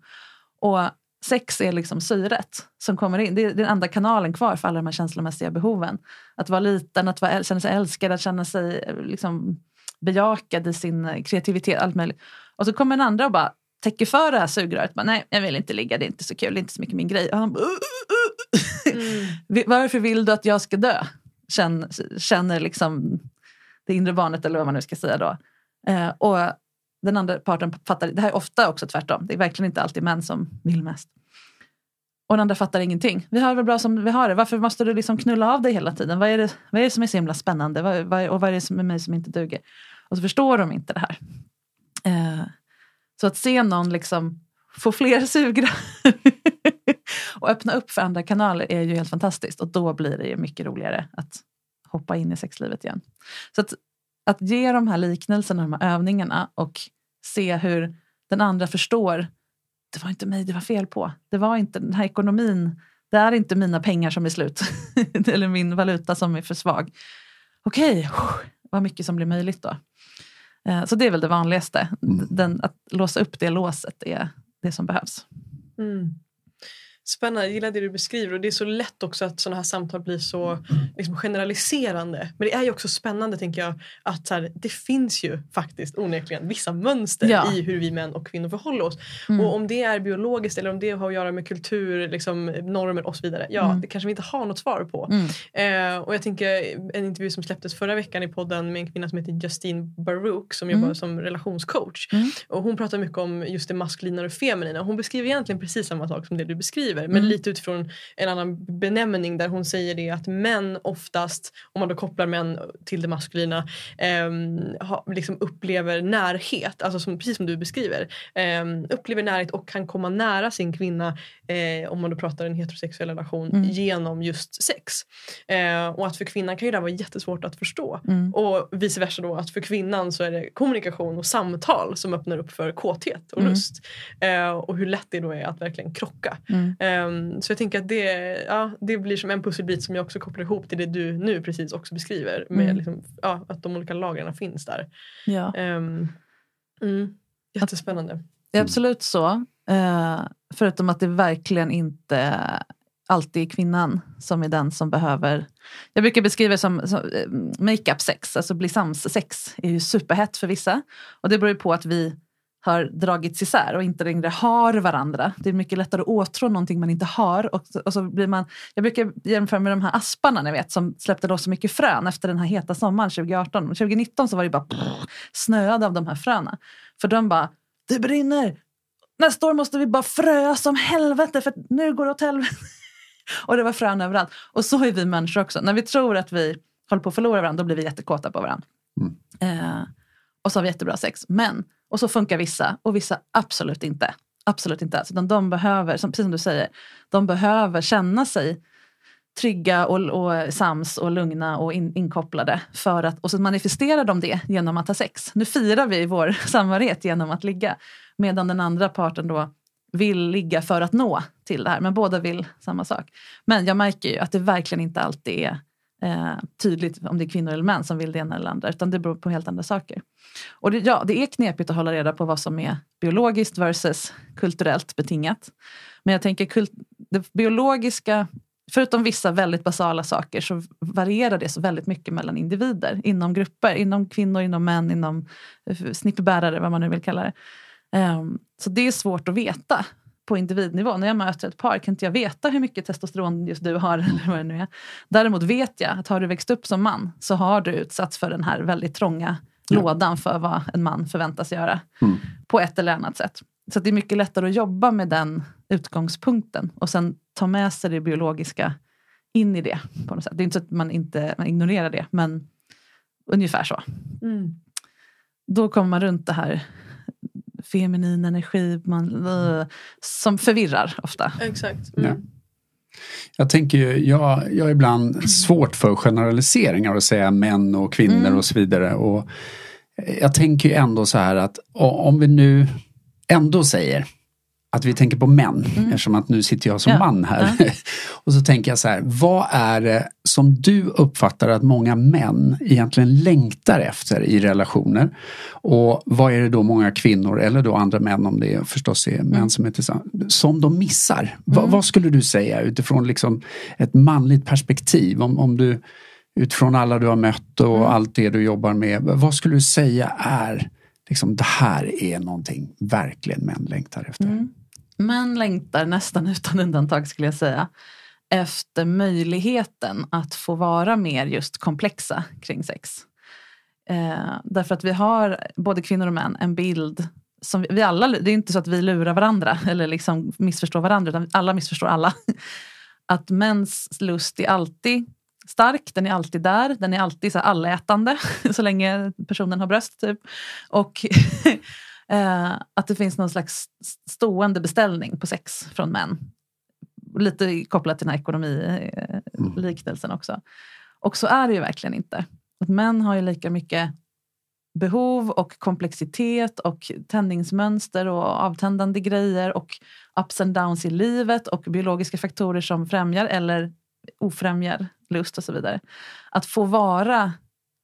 Och sex är liksom syret som kommer in. Det är den enda kanalen kvar för alla de här känslomässiga behoven. Att vara liten, att vara, känna sig älskad, att känna sig liksom, bejakad i sin kreativitet. Allt möjligt. Och så kommer den andra och bara täcker för det här sugröret. Bara, Nej, jag vill inte ligga, det är inte så kul, det är inte så mycket min grej. Och han bara, uh, uh, uh. Mm. Varför vill du att jag ska dö? Känner, känner liksom det inre barnet eller vad man nu ska säga då. Eh, och den andra parten fattar, det här är ofta också tvärtom, det är verkligen inte alltid män som vill mest. Och den andra fattar ingenting. Vi har det väl bra som vi har det. Varför måste du liksom knulla av dig hela tiden? Vad är det, vad är det som är så himla spännande? Vad, vad, och vad är det som är mig som inte duger? Och så förstår de inte det här. Eh, så att se någon liksom få fler sugrör och öppna upp för andra kanaler är ju helt fantastiskt. Och då blir det ju mycket roligare att hoppa in i sexlivet igen. Så att, att ge de här liknelserna, de här övningarna och se hur den andra förstår. Det var inte mig det var fel på. Det var inte den här ekonomin. Det är inte mina pengar som är slut. Eller min valuta som är för svag. Okej, okay. vad mycket som blir möjligt då. Eh, så det är väl det vanligaste. Mm. Den, att låsa upp det låset är det som behövs. Mm. Spännande, jag gillar det du beskriver och det är så lätt också att sådana här samtal blir så liksom, generaliserande. Men det är ju också spännande tänker jag att här, det finns ju faktiskt onekligen vissa mönster Ja. i hur vi män och kvinnor förhåller oss. Mm. Och om det är biologiskt eller om det har att göra med kultur, liksom, normer och så vidare. Ja, Mm. det kanske vi inte har något svar på. Mm. Eh, och jag tänker en intervju som släpptes förra veckan i podden med en kvinna som heter Justine Baruch som Mm. jobbar som relationscoach. Mm. Och hon pratar mycket om just det maskulina och feminina. Hon beskriver egentligen precis samma sak som det du beskriver men Mm. lite utifrån en annan benämning där hon säger det att män oftast, om man då kopplar män till det maskulina, ehm, ha, liksom upplever närhet, alltså som, precis som du beskriver. ehm, upplever närhet och kan komma nära sin kvinna eh, om man då pratar en heterosexuell relation Mm. genom just sex. Eh, och att för kvinnan kan ju det här vara jättesvårt att förstå. Mm. Och vice versa då att för kvinnan så är det kommunikation och samtal som öppnar upp för kåthet och Mm. lust. Eh, och hur lätt det då är att verkligen krocka. Mm. Ehm, så jag tänker att det, ja, det blir som en pusselbit som jag också kopplar ihop till det du nu precis också beskriver. Med Mm. liksom, ja, att de olika lagren finns där. Ja. Ehm, mm, jättespännande. Det är absolut så. Eh, förutom att det verkligen inte alltid är kvinnan som är den som behöver... Jag brukar beskriva det som, som eh, make-up sex, alltså bli sams sex är ju superhett för vissa. Och det beror ju på att vi har dragits isär och inte längre har varandra. Det är mycket lättare att åtrå någonting man inte har. Och, och så blir man, jag brukar jämföra med de här asparna ni vet, som släppte loss så mycket frön efter den här heta sommaren 2018. 2019 så var det bara pff, snöade av de här fröna. För de bara, det brinner! Nästa år måste vi bara fröa som helvete för nu går det åt helvete. och det var frön överallt. Och så är vi människor också. När vi tror att vi håller på att förlora varandra, då blir vi jättekåta på varandra. Eh, och så har vi jättebra sex. Men, och så funkar vissa och vissa absolut inte. Absolut inte alls. Utan de behöver, som, precis som du säger, de behöver känna sig trygga och, och sams och lugna och in, inkopplade. För att, och så manifesterar de det genom att ha sex. Nu firar vi vår samhörighet genom att ligga. Medan den andra parten då vill ligga för att nå till det här. Men båda vill samma sak. Men jag märker ju att det verkligen inte alltid är eh, tydligt om det är kvinnor eller män som vill det ena eller andra. Utan det beror på helt andra saker. Och det, ja, det är knepigt att hålla reda på vad som är biologiskt versus kulturellt betingat. Men jag tänker kult, det biologiska, förutom vissa väldigt basala saker så varierar det så väldigt mycket mellan individer, inom grupper, inom kvinnor, inom män, inom eh, snippbärare vad man nu vill kalla det. Um, så det är svårt att veta på individnivå. När jag möter ett par kan inte jag veta hur mycket testosteron just du har. Eller vad det nu är. Däremot vet jag att har du växt upp som man så har du utsatts för den här väldigt trånga Ja. lådan för vad en man förväntas göra. Mm. På ett eller annat sätt. Så att det är mycket lättare att jobba med den utgångspunkten och sen ta med sig det biologiska in i det. På något sätt. Det är inte så att man inte man ignorerar det, men ungefär så. Mm. Då kommer man runt det här feminin energi man, eh, som förvirrar ofta. Exakt. Ja. Mm. Jag tänker ju, jag, jag har ibland svårt för generaliseringar och säga män och kvinnor Mm. och så vidare. Och jag tänker ju ändå så här att om vi nu ändå säger att vi tänker på män, Mm. eftersom att nu sitter jag som Ja, man här. och så tänker jag så här, vad är det som du uppfattar att många män egentligen längtar efter i relationer? Och vad är det då många kvinnor, eller då andra män om det förstås är män Mm. som är tillsammans, som de missar? Va, Mm. vad skulle du säga utifrån liksom ett manligt perspektiv? Om, om du utifrån alla du har mött och Mm. allt det du jobbar med, vad skulle du säga är liksom det här är någonting verkligen män längtar efter? Mm. Män längtar nästan utan undantag skulle jag säga efter möjligheten att få vara mer just komplexa kring sex. Eh, därför att vi har, både kvinnor och män, en bild som vi, vi alla, det är inte så att vi lurar varandra eller liksom missförstår varandra utan alla missförstår alla. Att mäns lust är alltid stark, den är alltid där, den är alltid så här allätande så länge personen har bröst. Typ. Och eh, att det finns någon slags stående beställning på sex från män. Lite kopplat till den här ekonomiliknelsen också. Och så är det ju verkligen inte. Att män har ju lika mycket behov och komplexitet och tändningsmönster och avtändande grejer och ups and downs i livet och biologiska faktorer som främjar eller ofrämjar lust och så vidare. Att få vara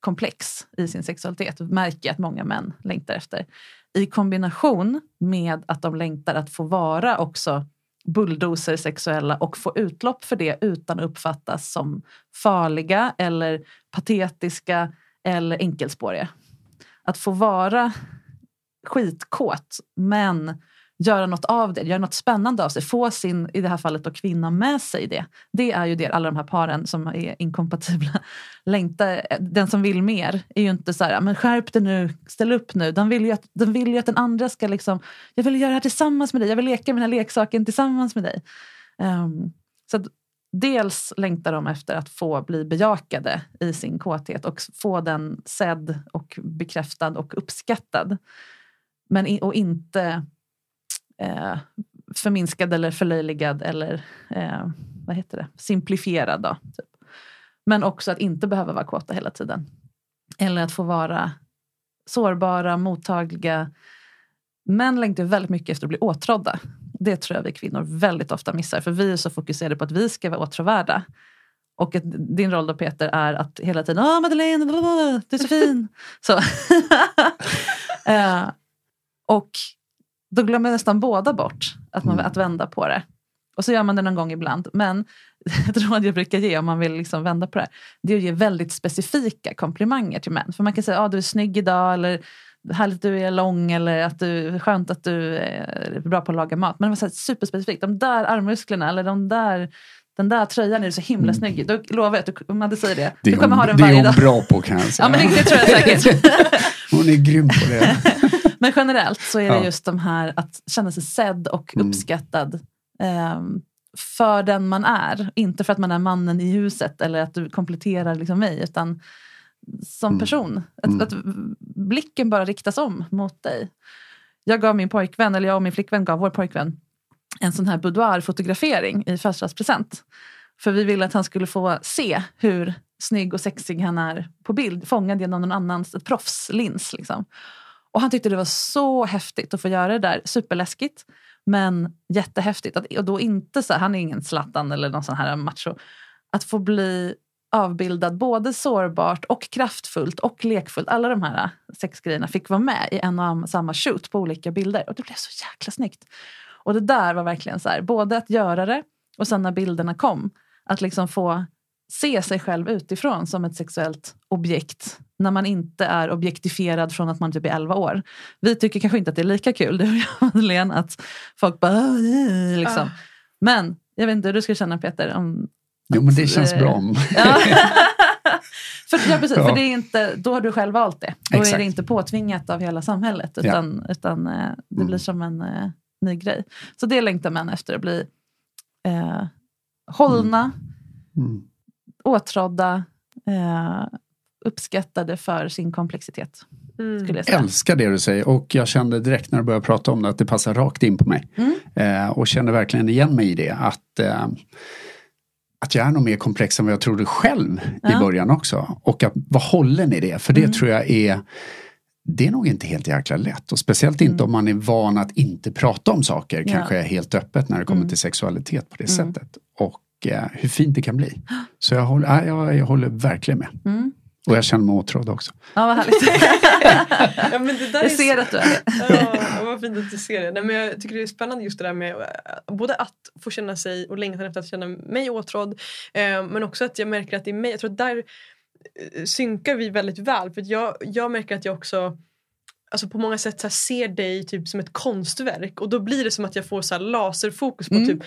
komplex i sin sexualitet märker jag att många män längtar efter. I kombination med att de längtar att få vara också bulldozer sexuella och få utlopp för det utan att uppfattas som farliga eller patetiska eller enkelspåriga. Att få vara skitkåt men göra något av det, göra något spännande av sig, få sin, i det här fallet då kvinna med sig det. Det är ju det alla de här paren som är inkompatibla längtar. Den som vill mer är ju inte så här, men skärp dig nu, ställ upp nu. Den vill ju att, den, vill ju att den andra ska liksom, jag vill göra det här tillsammans med dig, jag vill leka med den här leksaken tillsammans med dig. Um, så att, dels längtar de efter att få bli bejakade i sin kåthet och få den sedd och bekräftad och uppskattad. Men, och inte eh, förminskad eller förlöjligad eller eh, vad heter det? simplifierad. Då, typ. Men också att inte behöva vara kåta hela tiden. Eller att få vara sårbara, mottagliga. Män längtar väldigt mycket efter att bli åtrådda. Det tror jag vi kvinnor väldigt ofta missar. För vi är så fokuserade på att vi ska vara åtråvärda. Och att din roll då Peter är att hela tiden Åh Madeleine, du är så fin. så. uh, och då glömmer nästan båda bort att, man, mm. att vända på det. Och så gör man det någon gång ibland. Men ett råd jag brukar ge om man vill liksom vända på det det är att ge väldigt specifika komplimanger till män. För man kan säga att ah, du är snygg idag eller härligt att du är lång eller att du, skönt att du är bra på att laga mat. Men det var så superspecifikt. De där armmusklerna eller de där den där tröjan är så himla mm. snygg Då lovar jag att du, om du säger det, det du kommer hon, ha den varje dag. Det är hon bra på kan jag säga. Ja, men det, det tror jag säkert. hon är grym på det. Men generellt så är det just de här att känna sig sedd och mm. uppskattad. Um, för den man är. Inte för att man är mannen i huset eller att du kompletterar liksom mig. Utan som mm. person. Att, mm. att, blicken bara riktas om mot dig. Jag gav min pojkvän, eller jag och min flickvän gav vår pojkvän en sån här boudoir-fotografering i födelsedagspresent. För vi ville att han skulle få se hur snygg och sexig han är på bild, fångad genom någon annans proffslins. Liksom. Och han tyckte det var så häftigt att få göra det där. Superläskigt, men jättehäftigt. Att, och då inte så, han är ingen Zlatan eller någon sån här macho. Att få bli avbildad både sårbart och kraftfullt och lekfullt. Alla de här äh, sexgrejerna fick vara med i en och samma shoot på olika bilder. Och det blev så jäkla snyggt. Och det där var verkligen så här, både att göra det och sen när bilderna kom, att liksom få se sig själv utifrån som ett sexuellt objekt när man inte är objektifierad från att man typ är 11 år. Vi tycker kanske inte att det är lika kul, du och jag Madeleine, att folk bara liksom. Uh. Men jag vet inte hur du ska känna Peter. Om, jo men det känns äh, bra. Ja. för, ja, precis, ja. för det är inte, då har du själv valt det. Då Exakt. är det inte påtvingat av hela samhället utan, ja. utan eh, det mm. blir som en eh, ny grej. Så det längtar män efter att bli eh, hållna, mm. Mm. Åtrådda, eh, uppskattade för sin komplexitet. Mm. jag älskar det du säger och jag kände direkt när du började prata om det att det passar rakt in på mig. Mm. Eh, och känner verkligen igen mig i det. Att, eh, att jag är nog mer komplex än vad jag trodde själv ja. i början också. Och att vara hållen i det, för det mm. tror jag är det är nog inte helt jäkla lätt och speciellt inte mm. om man är van att inte prata om saker ja. kanske helt öppet när det kommer mm. till sexualitet på det mm. sättet. Och hur fint det kan bli. Så jag håller, jag, jag håller verkligen med. Mm. Och jag känner mig åtrådd också. Ja, vad härligt. ja, men det där jag ser att du är det. ja, vad fint att du ser det. Nej, men jag tycker det är spännande just det där med eh, både att få känna sig och längtan efter att känna mig åtrådd. Eh, men också att jag märker att i mig, jag tror att där eh, synkar vi väldigt väl. För jag, jag märker att jag också alltså på många sätt så ser dig typ som ett konstverk och då blir det som att jag får så laserfokus på mm. typ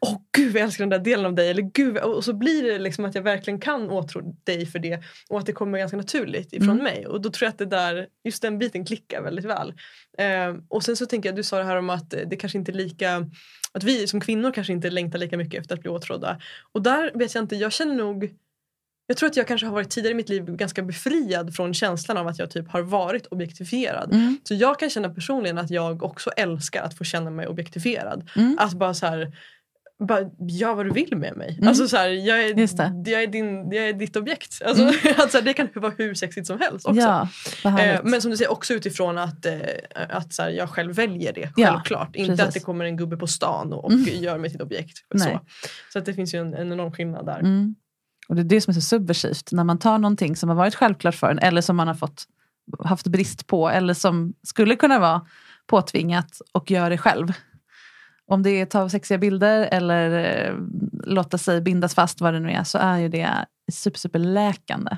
Åh gud jag älskar den där delen av dig eller gud och så blir det liksom att jag verkligen kan åtrå dig för det och att det kommer ganska naturligt ifrån mm. mig och då tror jag att det där, just den biten klickar väldigt väl. Eh, och sen så tänker jag, du sa det här om att det kanske inte är lika att vi som kvinnor kanske inte längtar lika mycket efter att bli åtrådda och där vet jag inte, jag känner nog jag tror att jag kanske har varit tidigare i mitt liv ganska befriad från känslan av att jag typ har varit objektifierad. Mm. Så jag kan känna personligen att jag också älskar att få känna mig objektifierad. Mm. Att bara så här, bara gör vad du vill med mig. Mm. Alltså så här, jag, är, jag, är din, jag är ditt objekt. Alltså, mm. alltså, det kan vara hur sexigt som helst också. Ja, eh, men som du säger också utifrån att, eh, att så här, jag själv väljer det. Självklart. Ja, Inte att det kommer en gubbe på stan och, och mm. gör mig till ett objekt. Så, så att det finns ju en, en enorm skillnad där. Mm. Och det är det som är så subversivt, när man tar någonting som har varit självklart för en eller som man har fått, haft brist på eller som skulle kunna vara påtvingat och gör det själv. Om det är ta sexiga bilder eller eh, låta sig bindas fast vad det nu är så är ju det super, super läkande.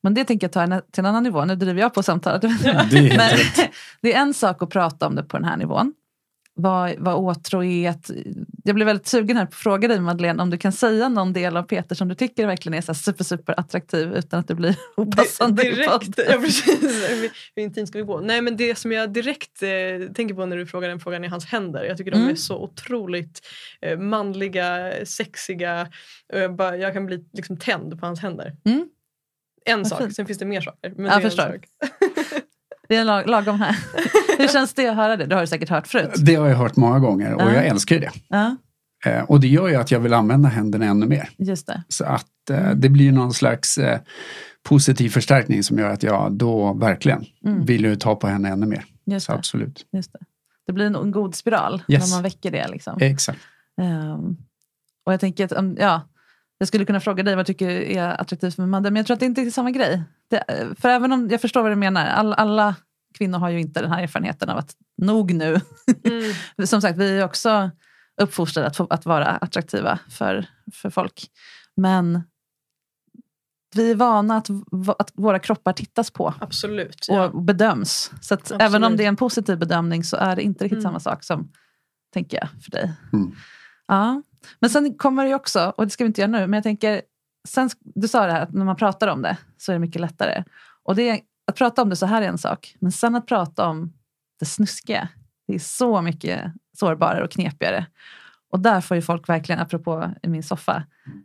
Men det tänker jag ta till en annan nivå. Nu driver jag på samtalet. Det är Men det är en sak att prata om det på den här nivån. Vad, vad åtråhet... Jag blev väldigt sugen här på att fråga dig Madeleine om du kan säga någon del av Peter som du tycker verkligen är så super, super attraktiv utan att det blir opassande direkt, ja, precis. Hur, intimt ska vi gå? Nej men det som jag direkt eh, tänker på när du frågar den frågan är hans händer. Jag tycker de Mm. är så otroligt eh, manliga, sexiga. Jag, bara, jag kan bli liksom tänd på hans händer. Mm. En Vad sak, fint. sen finns det mer saker. Men Jag är förstår. Det är lag, lagom här. Hur känns det att höra det? Det har du säkert hört förut. Det har jag hört många gånger och Ja. jag älskar det. Eh, Och det gör ju att jag vill använda händerna ännu mer. just det. Så att eh, det blir någon slags eh, positiv förstärkning som gör att jag då verkligen Mm. vill ju ta på henne ännu mer. Just Så det. absolut. Just det. det blir en, god spiral Yes. när man väcker det. Liksom. Exakt. Ehm, och jag tänker att, um, ja, jag skulle kunna fråga dig vad du tycker är attraktivt med Madde, men jag tror att det inte är samma grej. Det, för även om jag förstår vad du menar, all, alla kvinnor har ju inte den här erfarenheten av att nog nu. Mm. Som sagt, vi är också uppfostrade att, få, att vara attraktiva för, för folk. Men vi är vana att, att våra kroppar tittas på Absolut. Ja. och bedöms. Så även om det är en positiv bedömning så är det inte riktigt Mm. samma sak som, tänker jag, för dig. Mm. Ja. Men sen kommer det ju också, och det ska vi inte göra nu, men jag tänker, sen, du sa det här att när man pratar om det så är det mycket lättare. Och det att prata om det så här är en sak, men sen att prata om det snuskiga, det är så mycket sårbarare och knepigare. Och där får ju folk verkligen, apropå i min soffa,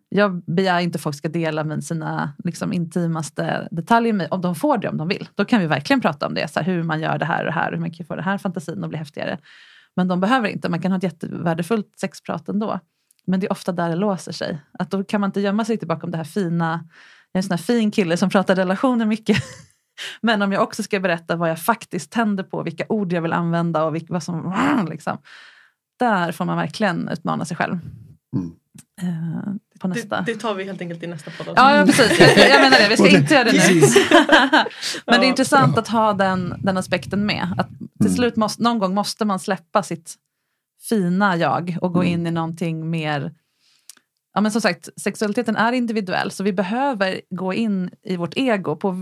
jag begär inte att folk ska dela med sina liksom, intimaste detaljer med, om de får det om de vill. Då kan vi verkligen prata om det, så här, hur man gör det här och det här, hur man kan få den här fantasin att bli häftigare. Men de behöver inte, man kan ha ett jättevärdefullt sexprat ändå. Men det är ofta där det låser sig. Att då kan man inte gömma sig tillbaka om det här fina, jag är en sån här fin kille som pratar relationer mycket. Men om jag också ska berätta vad jag faktiskt tänder på, vilka ord jag vill använda och vilka, vad som... Liksom, där får man verkligen utmana sig själv. Mm. Eh, på nästa. Det, det tar vi helt enkelt i nästa podd. Ja, ja precis. Jag, jag menar det. Vi ska inte göra det nu. Men det är intressant att ha den, den aspekten med. Att till Mm. slut måste, någon gång måste man släppa sitt fina jag och gå Mm. in i någonting mer... Ja, men som sagt, sexualiteten är individuell så vi behöver gå in i vårt ego, på,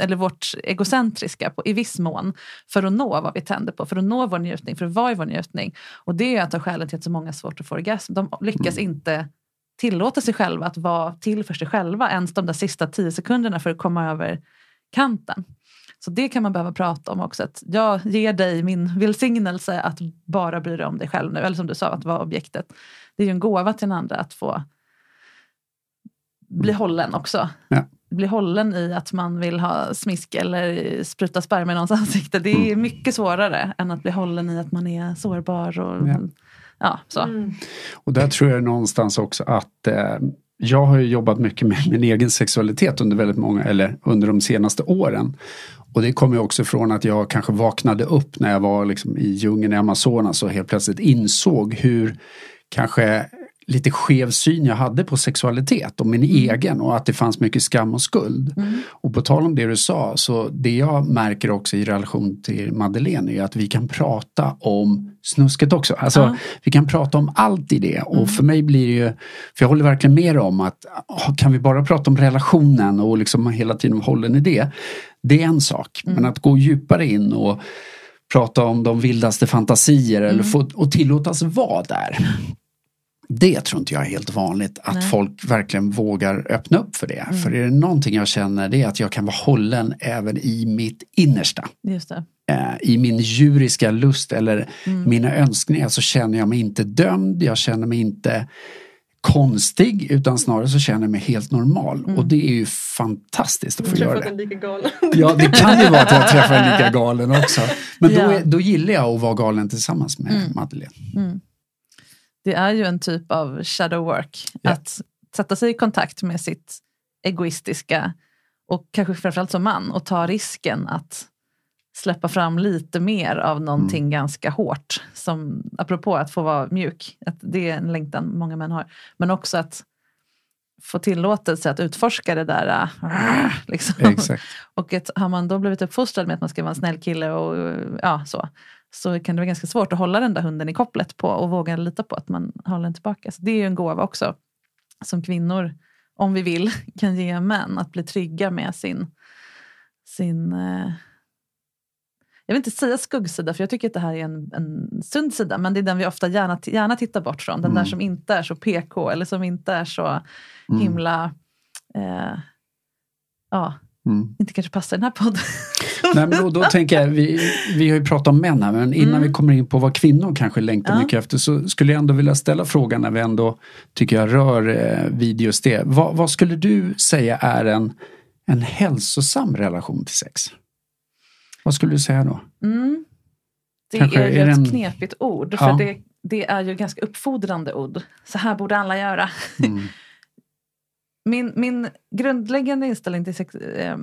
eller vårt egocentriska på, i viss mån för att nå vad vi tänder på, för att nå vår njutning, för att vara i vår njutning. Och det är ett av skälen till att så många har svårt att få orgasm. De lyckas inte tillåta sig själva att vara till för sig själva ens de där sista tio sekunderna för att komma över kanten. Så det kan man behöva prata om också. Att jag ger dig min välsignelse att bara bry dig om dig själv nu. Eller som du sa, att vara objektet. Det är ju en gåva till den andra att få bli hållen också. Ja. Bli hållen i att man vill ha smisk eller spruta sperma i någons ansikte. Det är mycket svårare än att bli hållen i att man är sårbar. Och, Ja. ja. så. Mm. Och där tror jag någonstans också att eh, jag har ju jobbat mycket med min egen sexualitet under väldigt många, eller under de senaste åren. Och det kommer också från att jag kanske vaknade upp när jag var liksom i djungeln i Amazonas och helt plötsligt insåg hur kanske lite skev syn jag hade på sexualitet och min egen och att det fanns mycket skam och skuld. Mm. Och på tal om det du sa, så det jag märker också i relation till Madeleine är att vi kan prata om snusket också. Alltså Ja. vi kan prata om allt i det och Mm. för mig blir det ju, för jag håller verkligen med om att ah, kan vi bara prata om relationen och liksom hela tiden hålla i det. Det är en sak, Mm. men att gå djupare in och prata om de vildaste fantasier eller Mm. få, och tillåtas vara där. Det tror inte jag är helt vanligt att Nej. folk verkligen vågar öppna upp för det. För är det någonting jag känner det är att jag kan vara hållen även i mitt innersta. Just det. Eh, I min djuriska lust eller Mm. mina önskningar så känner jag mig inte dömd, jag känner mig inte konstig utan snarare så känner jag mig helt normal. Mm. Och det är ju fantastiskt att få göra det. en lika galen. Ja, det kan ju vara att jag träffar en lika galen också. Men då, Ja. är, då gillar jag att vara galen tillsammans med Mm. Madeleine. Mm. Det är ju en typ av shadow work. Ja. Att sätta sig i kontakt med sitt egoistiska och kanske framförallt som man och ta risken att släppa fram lite mer av någonting Mm. ganska hårt. Som, apropå att få vara mjuk, att det är en längtan många män har. Men också att få tillåtelse att utforska det där. äh, liksom. Exakt. Och att har man då blivit uppfostrad med att man ska vara en snäll kille och ja, så, så kan det vara ganska svårt att hålla den där hunden i kopplet på och våga lita på att man håller den tillbaka. Så det är ju en gåva också som kvinnor, om vi vill, kan ge män. Att bli trygga med sin, sin eh, jag vill inte säga skuggsida för jag tycker att det här är en, en sund sida men det är den vi ofta gärna, gärna tittar bort från. Den mm. där som inte är så PK eller som inte är så mm. himla eh, ja, mm. inte kanske passar den här podden. Nej, men då, då tänker jag, vi, vi har ju pratat om män här, men innan mm. vi kommer in på vad kvinnor kanske längtar ja. mycket efter så skulle jag ändå vilja ställa frågan när vi ändå tycker jag rör eh, vid just det. Vad, vad, skulle du säga är en, en hälsosam relation till sex? Vad skulle du säga då? Mm. Det kanske är ju är ett en... knepigt ord, för ja. det, det är ju ganska uppfordrande ord. Så här borde alla göra. Mm. min, min grundläggande inställning till sex, eh,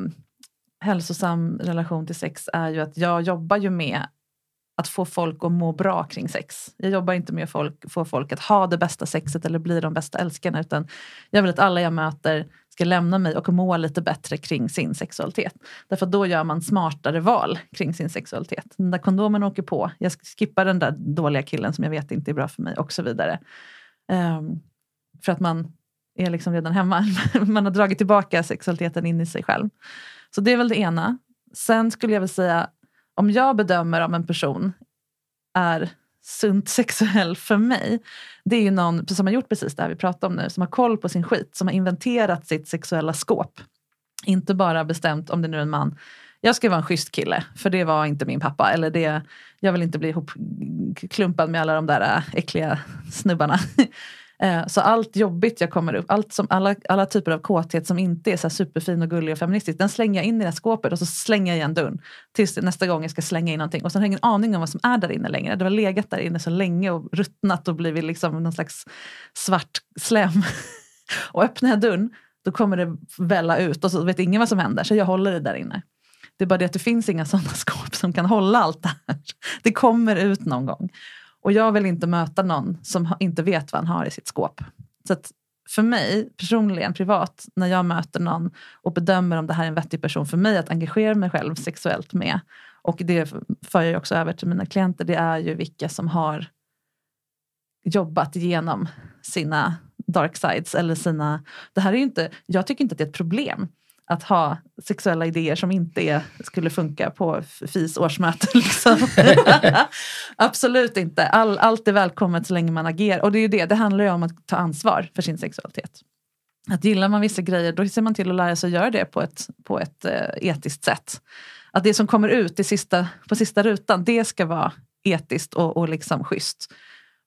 hälsosam relation till sex är ju att jag jobbar ju med att få folk att må bra kring sex. Jag jobbar inte med att folk, få folk att ha det bästa sexet eller bli de bästa älskarna utan jag vill att alla jag möter ska lämna mig och må lite bättre kring sin sexualitet. Därför då gör man smartare val kring sin sexualitet. Den där kondomen åker på, jag skippar den där dåliga killen som jag vet inte är bra för mig och så vidare. Um, för att man är liksom redan hemma. man har dragit tillbaka sexualiteten in i sig själv. Så det är väl det ena. Sen skulle jag väl säga, om jag bedömer om en person är sunt sexuell för mig, det är ju någon som har gjort precis det här vi pratar om nu, som har koll på sin skit, som har inventerat sitt sexuella skåp. Inte bara bestämt, om det nu är en man, jag ska vara en schysst kille, för det var inte min pappa. Eller det, jag vill inte bli ihopklumpad med alla de där äh, äckliga snubbarna. Eh, så allt jobbigt jag kommer upp, allt som, alla, alla typer av kåthet som inte är så superfin och gullig och feministisk, den slänger jag in i det här skåpet och så slänger jag igen dörren. Tills nästa gång jag ska slänga in någonting. Och sen har jag ingen aning om vad som är där inne längre. Det har legat där inne så länge och ruttnat och blivit liksom någon slags svart slem. och öppnar jag dörren, då kommer det välla ut och så vet ingen vad som händer. Så jag håller det där inne. Det är bara det att det finns inga sådana skåp som kan hålla allt det här. Det kommer ut någon gång. Och jag vill inte möta någon som inte vet vad han har i sitt skåp. Så för mig personligen, privat, när jag möter någon och bedömer om det här är en vettig person för mig att engagera mig själv sexuellt med. Och det för jag också över till mina klienter, det är ju vilka som har jobbat igenom sina dark sides eller sina... Det här är inte, jag tycker inte att det är ett problem att ha sexuella idéer som inte är, skulle funka på FIS årsmöte. Liksom. Absolut inte. All, allt är välkommet så länge man agerar. Och det är ju det, det handlar ju om att ta ansvar för sin sexualitet. Att gillar man vissa grejer då ser man till att lära sig att göra det på ett, på ett eh, etiskt sätt. Att det som kommer ut i sista, på sista rutan, det ska vara etiskt och, och liksom schysst.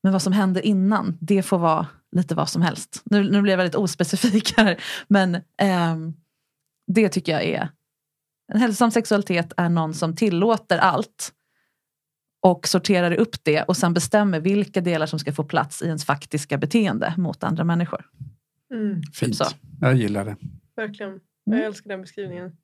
Men vad som händer innan, det får vara lite vad som helst. Nu, nu blir jag väldigt ospecifik här. Men ehm, det tycker jag är... En hälsosam sexualitet är någon som tillåter allt och sorterar upp det och sen bestämmer vilka delar som ska få plats i ens faktiska beteende mot andra människor. Mm. Fint. Så. Jag gillar det. Verkligen. Jag mm. älskar den beskrivningen.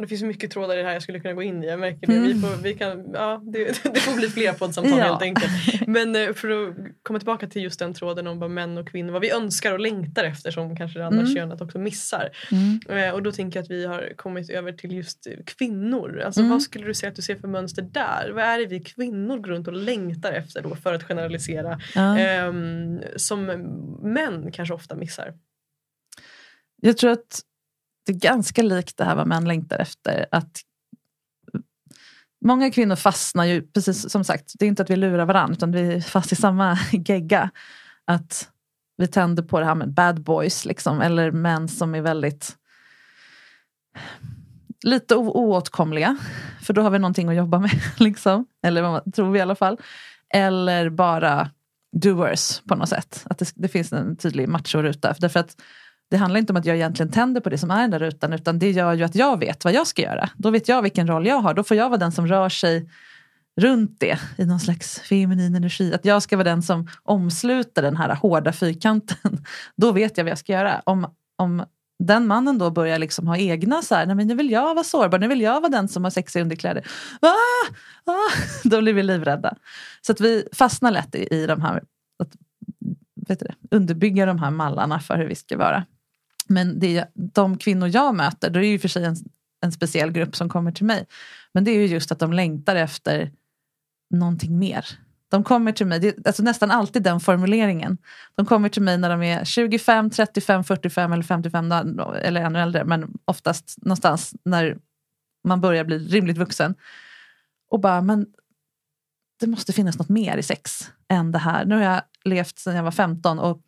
Det finns mycket trådar i det här jag skulle kunna gå in i. Jag märker det. Vi mm. får, vi kan, ja, det, det får bli fler poddsamtal ja. helt enkelt. Men eh, för att komma tillbaka till just den tråden om vad män och kvinnor, vad vi önskar och längtar efter som kanske det andra mm. könet också missar. Mm. Eh, och då tänker jag att vi har kommit över till just kvinnor. Alltså, mm. Vad skulle du säga att du ser för mönster där? Vad är det vi kvinnor går runt och längtar efter då för att generalisera? Ja. Eh, som män kanske ofta missar. Jag tror att det är ganska likt det här vad män längtar efter. Att Många kvinnor fastnar ju, precis som sagt, det är inte att vi lurar varandra utan vi är fast i samma gegga. Att vi tänder på det här med bad boys liksom, eller män som är väldigt lite oåtkomliga. För då har vi någonting att jobba med. Liksom. Eller vad tror vi i alla fall. Eller bara doers på något sätt. Att det, det finns en tydlig machoruta. Därför att det handlar inte om att jag egentligen tänder på det som är den där rutan utan det gör ju att jag vet vad jag ska göra. Då vet jag vilken roll jag har. Då får jag vara den som rör sig runt det i någon slags feminin energi. Att jag ska vara den som omsluter den här hårda fyrkanten. Då vet jag vad jag ska göra. Om, om den mannen då börjar liksom ha egna så här, nej men nu vill jag vara sårbar, nu vill jag vara den som har sexiga underkläder. Ah, ah, då blir vi livrädda. Så att vi fastnar lätt i, i de här, att vet du, underbygga de här mallarna för hur vi ska vara. Men det, de kvinnor jag möter, då är det ju för sig en, en speciell grupp som kommer till mig. Men det är ju just att de längtar efter någonting mer. De kommer till mig, det, alltså nästan alltid den formuleringen. De kommer till mig när de är 25, 35, 45 eller 55 eller ännu äldre. Men oftast någonstans när man börjar bli rimligt vuxen. Och bara, men det måste finnas något mer i sex än det här. Nu har jag levt sedan jag var 15 och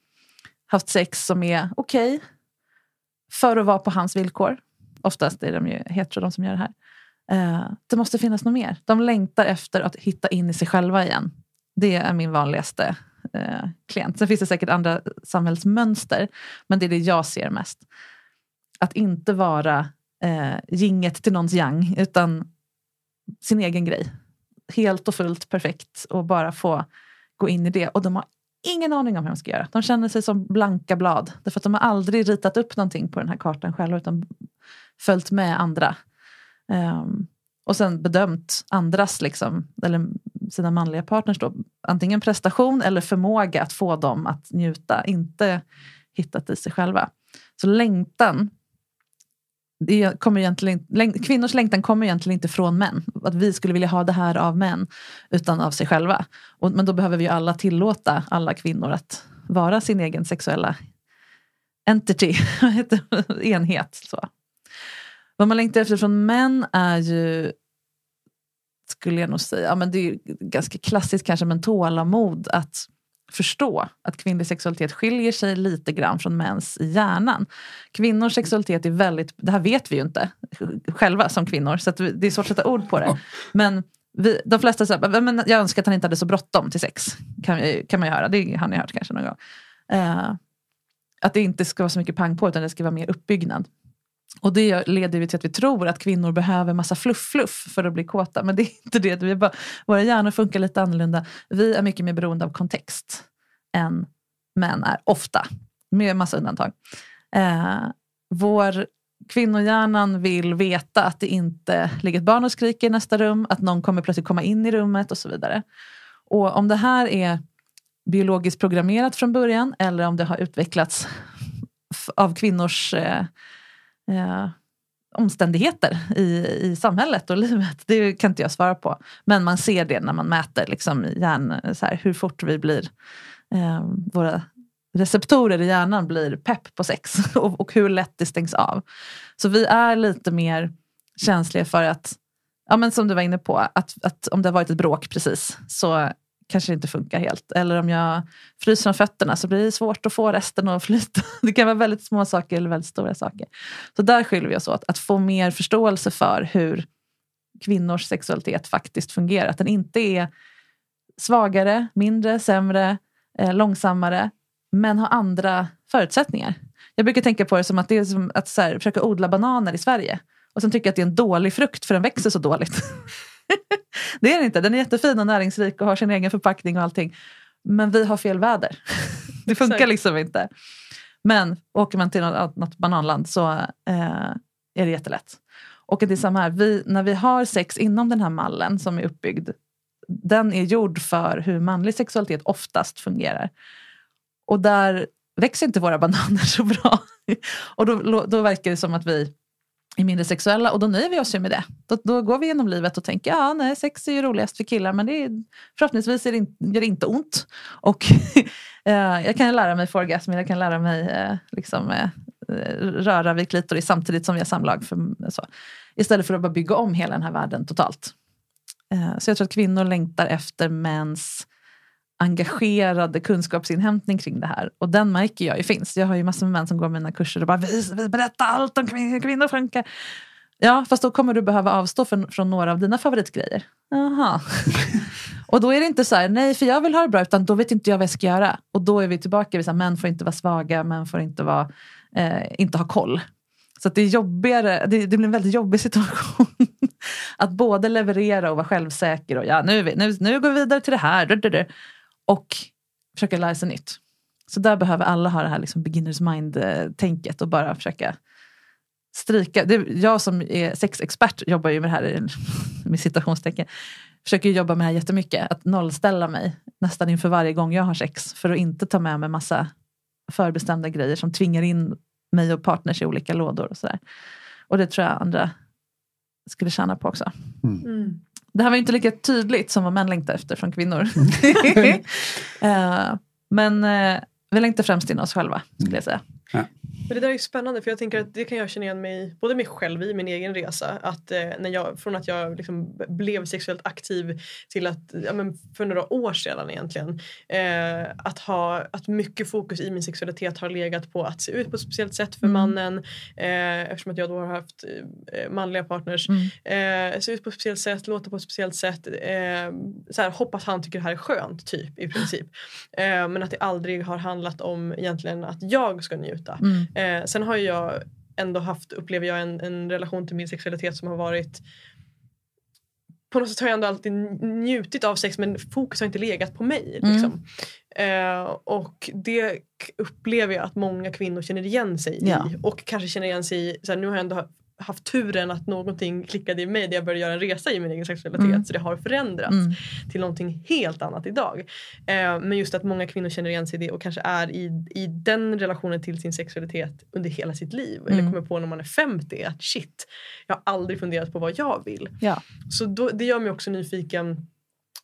haft sex som är okej okay, för att vara på hans villkor. Oftast är de ju hetero de som gör det här. Eh, det måste finnas något mer. De längtar efter att hitta in i sig själva igen. Det är min vanligaste eh, klient. Sen finns det säkert andra samhällsmönster, men det är det jag ser mest. Att inte vara eh, ginget till någons yang, utan sin egen grej. Helt och fullt perfekt och bara få gå in i det. Och de har ingen aning om hur de ska göra. De känner sig som blanka blad. Därför att de har aldrig ritat upp någonting på den här kartan själva utan följt med andra. Um, och sen bedömt andras, liksom, eller sina manliga partners, då, antingen prestation eller förmåga att få dem att njuta. Inte hittat i sig själva. Så längtan det kommer egentligen, kvinnors längtan kommer egentligen inte från män. Att vi skulle vilja ha det här av män. Utan av sig själva. Och, men då behöver vi alla tillåta alla kvinnor att vara sin egen sexuella entity, enhet. Så. Vad man längtar efter från män är ju, skulle jag nog säga, ja, men det är ganska klassiskt kanske, men tålamod. Att förstå att kvinnlig sexualitet skiljer sig lite grann från mäns i hjärnan. Kvinnors sexualitet är väldigt, det här vet vi ju inte själva som kvinnor, så det är svårt att sätta ord på det. Men vi, de flesta säger men jag önskar att han inte hade så bråttom till sex. Kan, kan man ju höra, det har ni hört kanske någon gång. Uh, att det inte ska vara så mycket pang på utan det ska vara mer uppbyggnad. Och det leder ju till att vi tror att kvinnor behöver massa fluff-fluff för att bli kåta. Men det är inte det. Vi bara, våra hjärnor funkar lite annorlunda. Vi är mycket mer beroende av kontext än män är, ofta. Med massa undantag. Eh, vår kvinnohjärnan vill veta att det inte ligger ett barn och skriker i nästa rum, att någon kommer plötsligt komma in i rummet och så vidare. Och om det här är biologiskt programmerat från början eller om det har utvecklats av kvinnors eh, eh, omständigheter i, i samhället och livet. Det kan inte jag svara på. Men man ser det när man mäter liksom, hjärn, så här, hur fort vi blir, eh, våra receptorer i hjärnan blir pepp på sex och, och, hur lätt det stängs av. Så vi är lite mer känsliga för att, ja men som du var inne på, att, att om det har varit ett bråk precis så kanske inte funkar helt. Eller om jag fryser om fötterna så blir det svårt att få resten att flyta. Det kan vara väldigt små saker eller väldigt stora saker. Så där skiljer vi oss åt. Att få mer förståelse för hur kvinnors sexualitet faktiskt fungerar. Att den inte är svagare, mindre, sämre, eh, långsammare men har andra förutsättningar. Jag brukar tänka på det som att det är som att så här, försöka odla bananer i Sverige och sen tycka att det är en dålig frukt för den växer så dåligt. det är den inte. Den är jättefin och näringsrik och har sin egen förpackning och allting. Men vi har fel väder. det funkar liksom inte. Men åker man till något, något bananland så eh, är det jättelätt. Och det är samma här, vi, när vi har sex inom den här mallen som är uppbyggd, den är gjord för hur manlig sexualitet oftast fungerar. Och där växer inte våra bananer så bra. och då, då verkar det som att vi är mindre sexuella och då nöjer vi oss ju med det. Då, då går vi genom livet och tänker ja, nej, sex är ju roligast för killar men det är, förhoppningsvis är det, gör det inte ont. Och eh, jag kan lära mig få orgasm, jag kan lära mig eh, liksom, eh, röra vid klitoris samtidigt som vi har samlag. För, så. Istället för att bara bygga om hela den här världen totalt. Så jag tror att kvinnor längtar efter mäns engagerade kunskapsinhämtning kring det här. Och den märker jag ju finns. Jag har ju massor med män som går mina kurser och bara vis, vis, berätta allt om hur kvinnor funkar. Ja, fast då kommer du behöva avstå från, från några av dina favoritgrejer. Jaha. och då är det inte så här, nej för jag vill ha det bra, utan då vet inte jag vad jag ska göra. Och då är vi tillbaka vid att män får inte vara svaga, män får inte, vara, eh, inte ha koll. Så det är jobbigare, det, det, blir en väldigt jobbig situation. att både leverera och vara självsäker och ja, nu, nu, nu går vi vidare till det här och försöka lära sig nytt. Så där behöver alla ha det här liksom beginners mind-tänket och bara försöka stryka. Det, jag som är sexexpert jobbar ju med det här med citationstecken. Försöker jobba med det här jättemycket. Att nollställa mig nästan inför varje gång jag har sex. För att inte ta med mig massa förbestämda grejer som tvingar in mig och partners i olika lådor. Och, så där. och det tror jag andra skulle tjäna på också. Mm. Mm. Det här var inte lika tydligt som vad män längtar efter från kvinnor. Eh, men eh, vi längtar främst in oss själva skulle jag säga. Men det där är spännande för jag tänker att det kan jag känna igen mig, både mig själv i min egen resa. Att eh, när jag, från att jag liksom blev sexuellt aktiv till att, ja, men för några år sedan egentligen. Eh, att, ha, att mycket fokus i min sexualitet har legat på att se ut på ett speciellt sätt för Mm. mannen. Eh, eftersom att jag då har haft eh, manliga partners. Mm. Eh, se ut på ett speciellt sätt, låta på ett speciellt sätt. Eh, så här, hoppas han tycker det här är skönt typ i princip. Men att det aldrig har handlat om egentligen att jag ska njuta. Mm. Eh, sen har jag ändå haft, upplever jag en, en relation till min sexualitet som har varit på något sätt har jag ändå alltid njutit av sex men fokus har inte legat på mig. Mm. Liksom. Eh, och det upplever jag att många kvinnor känner igen sig Ja. i. Och kanske känner igen sig i, så här, nu har jag ändå haft turen att någonting klickade i mig där jag började göra en resa i min egen sexualitet. Mm. Så det har förändrats Mm. till någonting helt annat idag. Eh, men just att många kvinnor känner igen sig i det och kanske är i, i den relationen till sin sexualitet under hela sitt liv. Eller Mm. kommer på när man är 50 att shit, jag har aldrig funderat på vad jag vill. Ja. Så då, det gör mig också nyfiken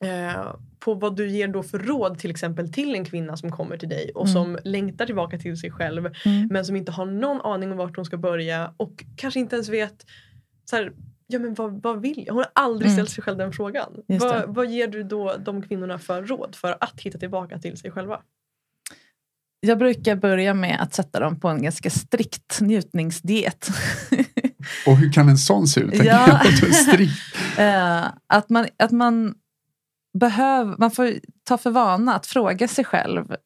eh, på vad du ger då för råd till exempel till en kvinna som kommer till dig och Mm. som längtar tillbaka till sig själv Mm. men som inte har någon aning om vart hon ska börja och kanske inte ens vet så här, ja, men vad, vad vill jag? Hon har aldrig Mm. ställt sig själv den frågan. Vad, vad ger du då de kvinnorna för råd för att hitta tillbaka till sig själva? Jag brukar börja med att sätta dem på en ganska strikt njutningsdiet. Och hur kan en sån se ut? Ja. Eh, att man, att man, behöver, man får ta för vana att fråga sig själv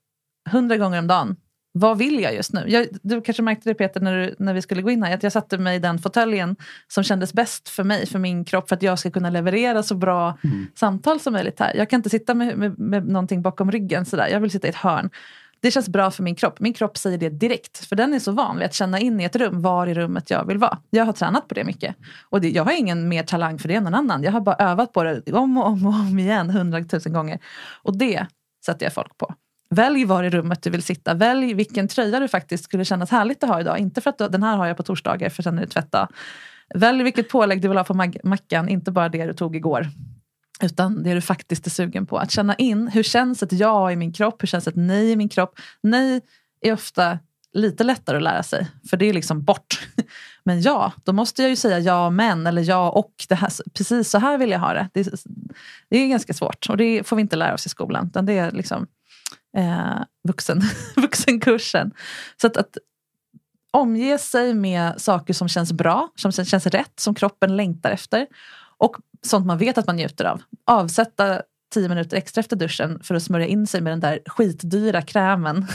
hundra gånger om dagen. Vad vill jag just nu? Jag, du kanske märkte det Peter när, du, när vi skulle gå in här. Att jag satte mig i den fåtöljen som kändes bäst för mig, för min kropp. För att jag ska kunna leverera så bra Mm. samtal som möjligt här. Jag kan inte sitta med, med, med någonting bakom ryggen. Sådär. Jag vill sitta i ett hörn. Det känns bra för min kropp. Min kropp säger det direkt. För den är så van vid att känna in i ett rum var i rummet jag vill vara. Jag har tränat på det mycket. Och det, jag har ingen mer talang för det än någon annan. Jag har bara övat på det om och om och om igen hundratusen gånger. Och det sätter jag folk på. Välj var i rummet du vill sitta. Välj vilken tröja du faktiskt skulle kännas härligt att ha idag. Inte för att du, den här har jag på torsdagar för sen är det tvätta. Välj vilket pålägg du vill ha på mackan. Inte bara det du tog igår. Utan det du faktiskt är sugen på. Att känna in, hur känns ett ja i min kropp? Hur känns ett nej i min kropp? Nej är ofta lite lättare att lära sig. För det är liksom bort. Men ja, då måste jag ju säga ja men eller ja och. Det här, precis så här vill jag ha det. Det är, det är ganska svårt. Och det får vi inte lära oss i skolan. Utan det är liksom eh, vuxen, vuxenkursen. Så att, att omge sig med saker som känns bra, som känns rätt, som kroppen längtar efter. Och sånt man vet att man njuter av. Avsätta tio minuter extra efter duschen för att smörja in sig med den där skitdyra krämen.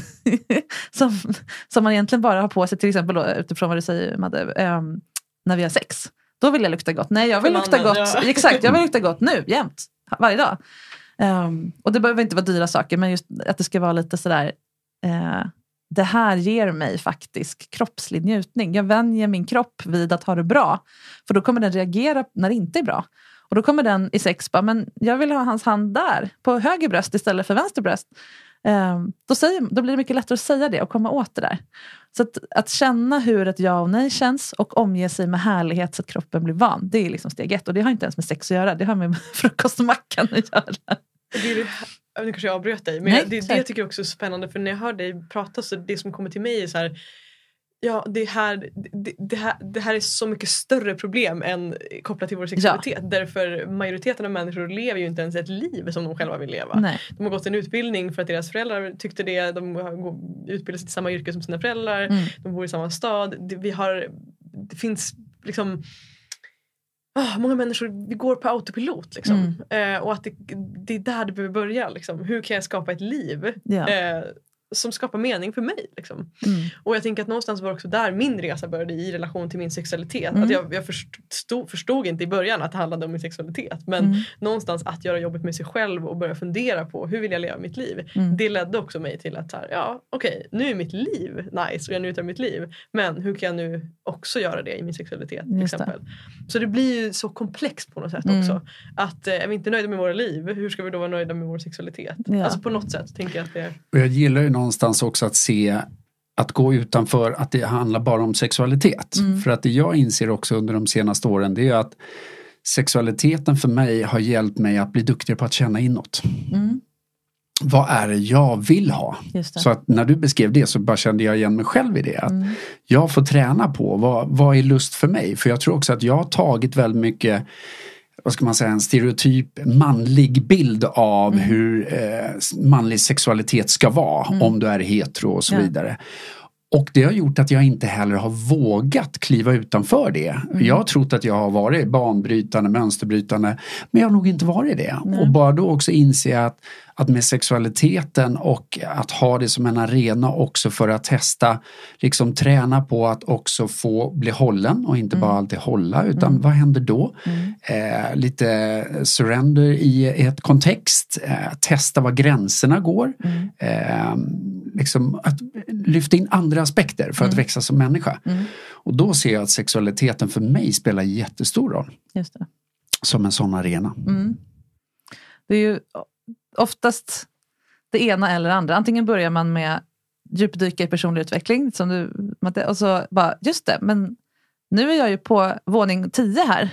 som, som man egentligen bara har på sig, till exempel då, utifrån vad du säger Madde, ehm, när vi har sex. Då vill jag lukta gott. Nej, jag vill lukta gott. Exakt, jag vill lukta gott nu, jämt. Varje dag. Ehm, och det behöver inte vara dyra saker, men just att det ska vara lite sådär eh, det här ger mig faktiskt kroppslig njutning. Jag vänjer min kropp vid att ha det bra. För då kommer den reagera när det inte är bra. Och då kommer den i sex bara, men jag vill ha hans hand där, på höger bröst istället för vänster bröst. Ehm, då, säger, då blir det mycket lättare att säga det och komma åt det där. Så att, att känna hur ett ja och nej känns och omge sig med härlighet så att kroppen blir van. Det är liksom steg ett. Och det har inte ens med sex att göra, det har med frukostmackan att göra. Det är nu kanske jag avbröt dig men Nej, det, det kör. jag tycker också är spännande för när jag hör dig prata så det som kommer till mig är så här Ja, det här, det, det, här, det här är så mycket större problem än kopplat till vår sexualitet. Därför majoriteten av människor lever ju inte ens ett liv som de själva vill leva. Nej. De har gått en utbildning för att deras föräldrar tyckte det. De har utbildat sig till samma yrke som sina föräldrar. Mm. De bor i samma stad. Det, vi har, det finns liksom ah, Många människor vi går på autopilot. Liksom. Eh, och att det, det är där det behöver börja. Liksom. Hur kan jag skapa ett liv Ja. eh, som skapar mening för mig? Liksom. Mm. Och jag tänker att någonstans var också där min resa började i relation till min sexualitet. Mm. Att jag jag förstod, förstod inte i början att det handlade om min sexualitet. Men Mm. någonstans att göra jobbet med sig själv och börja fundera på hur vill jag leva mitt liv. Mm. Det ledde också mig till att här, ja okej nu är mitt liv nice och jag njuter av mitt liv. Men hur kan jag nu också göra det i min sexualitet till Just det. exempel. Så det blir ju så komplext på något sätt Mm. också. Att eh, är vi inte nöjda med våra liv, hur ska vi då vara nöjda med vår sexualitet? Ja. Alltså på något sätt tänker jag att det Och jag gillar ju någonstans också att se att gå utanför att det handlar bara om sexualitet. Mm. För att det jag inser också under de senaste åren det är att sexualiteten för mig har hjälpt mig att bli duktigare på att känna inåt. Mm, Vad är det jag vill ha? Så att när du beskrev det så bara kände jag igen mig själv i det. Att Mm. jag får träna på vad, vad är lust för mig? För jag tror också att jag har tagit väldigt mycket vad ska man säga, en stereotyp manlig bild av Mm. hur eh, manlig sexualitet ska vara om du är hetero och så Ja. vidare. Och det har gjort att jag inte heller har vågat kliva utanför det. Mm. Jag har trott att jag har varit banbrytande, mönsterbrytande, men jag har nog inte varit det. Nej. Och bara då också inse att, att med sexualiteten och att ha det som en arena också för att testa, liksom träna på att också få bli hållen och inte bara alltid hålla, utan vad händer då? Mm. Eh, lite surrender i ett kontext, eh, testa var gränserna går. Mm. Eh, liksom att lyfta in andra aspekter för att Mm. växa som människa. Mm. Och då ser jag att sexualiteten för mig spelar jättestor roll Just det. som en sån arena. Mm. Det är ju oftast det ena eller det andra. Antingen börjar man med djupdyka i personlig utveckling som du, Matte, och så bara, just det, men nu är jag ju på våning 10 här.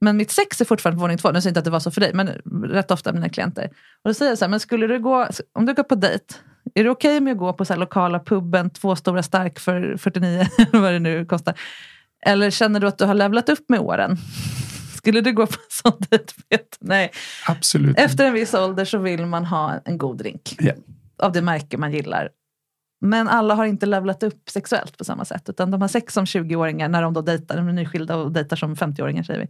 Men mitt sex är fortfarande på våning två. Nu säger jag inte att det var så för dig, men rätt ofta mina klienter. Och då säger jag så här, men skulle du gå, om du går på dejt, är det okej med att gå på så här lokala puben, två stora stark för 49, vad det nu kostar? Eller känner du att du har levlat upp med åren? Skulle du gå på en sån dejt? Nej. Absolut. Efter en viss ålder så vill man ha en god drink. Ja. Av det märke man gillar. Men alla har inte levlat upp sexuellt på samma sätt. Utan de har sex som 20-åringar när de då dejtar, de är nyskilda och dejtar som 50-åringar säger vi.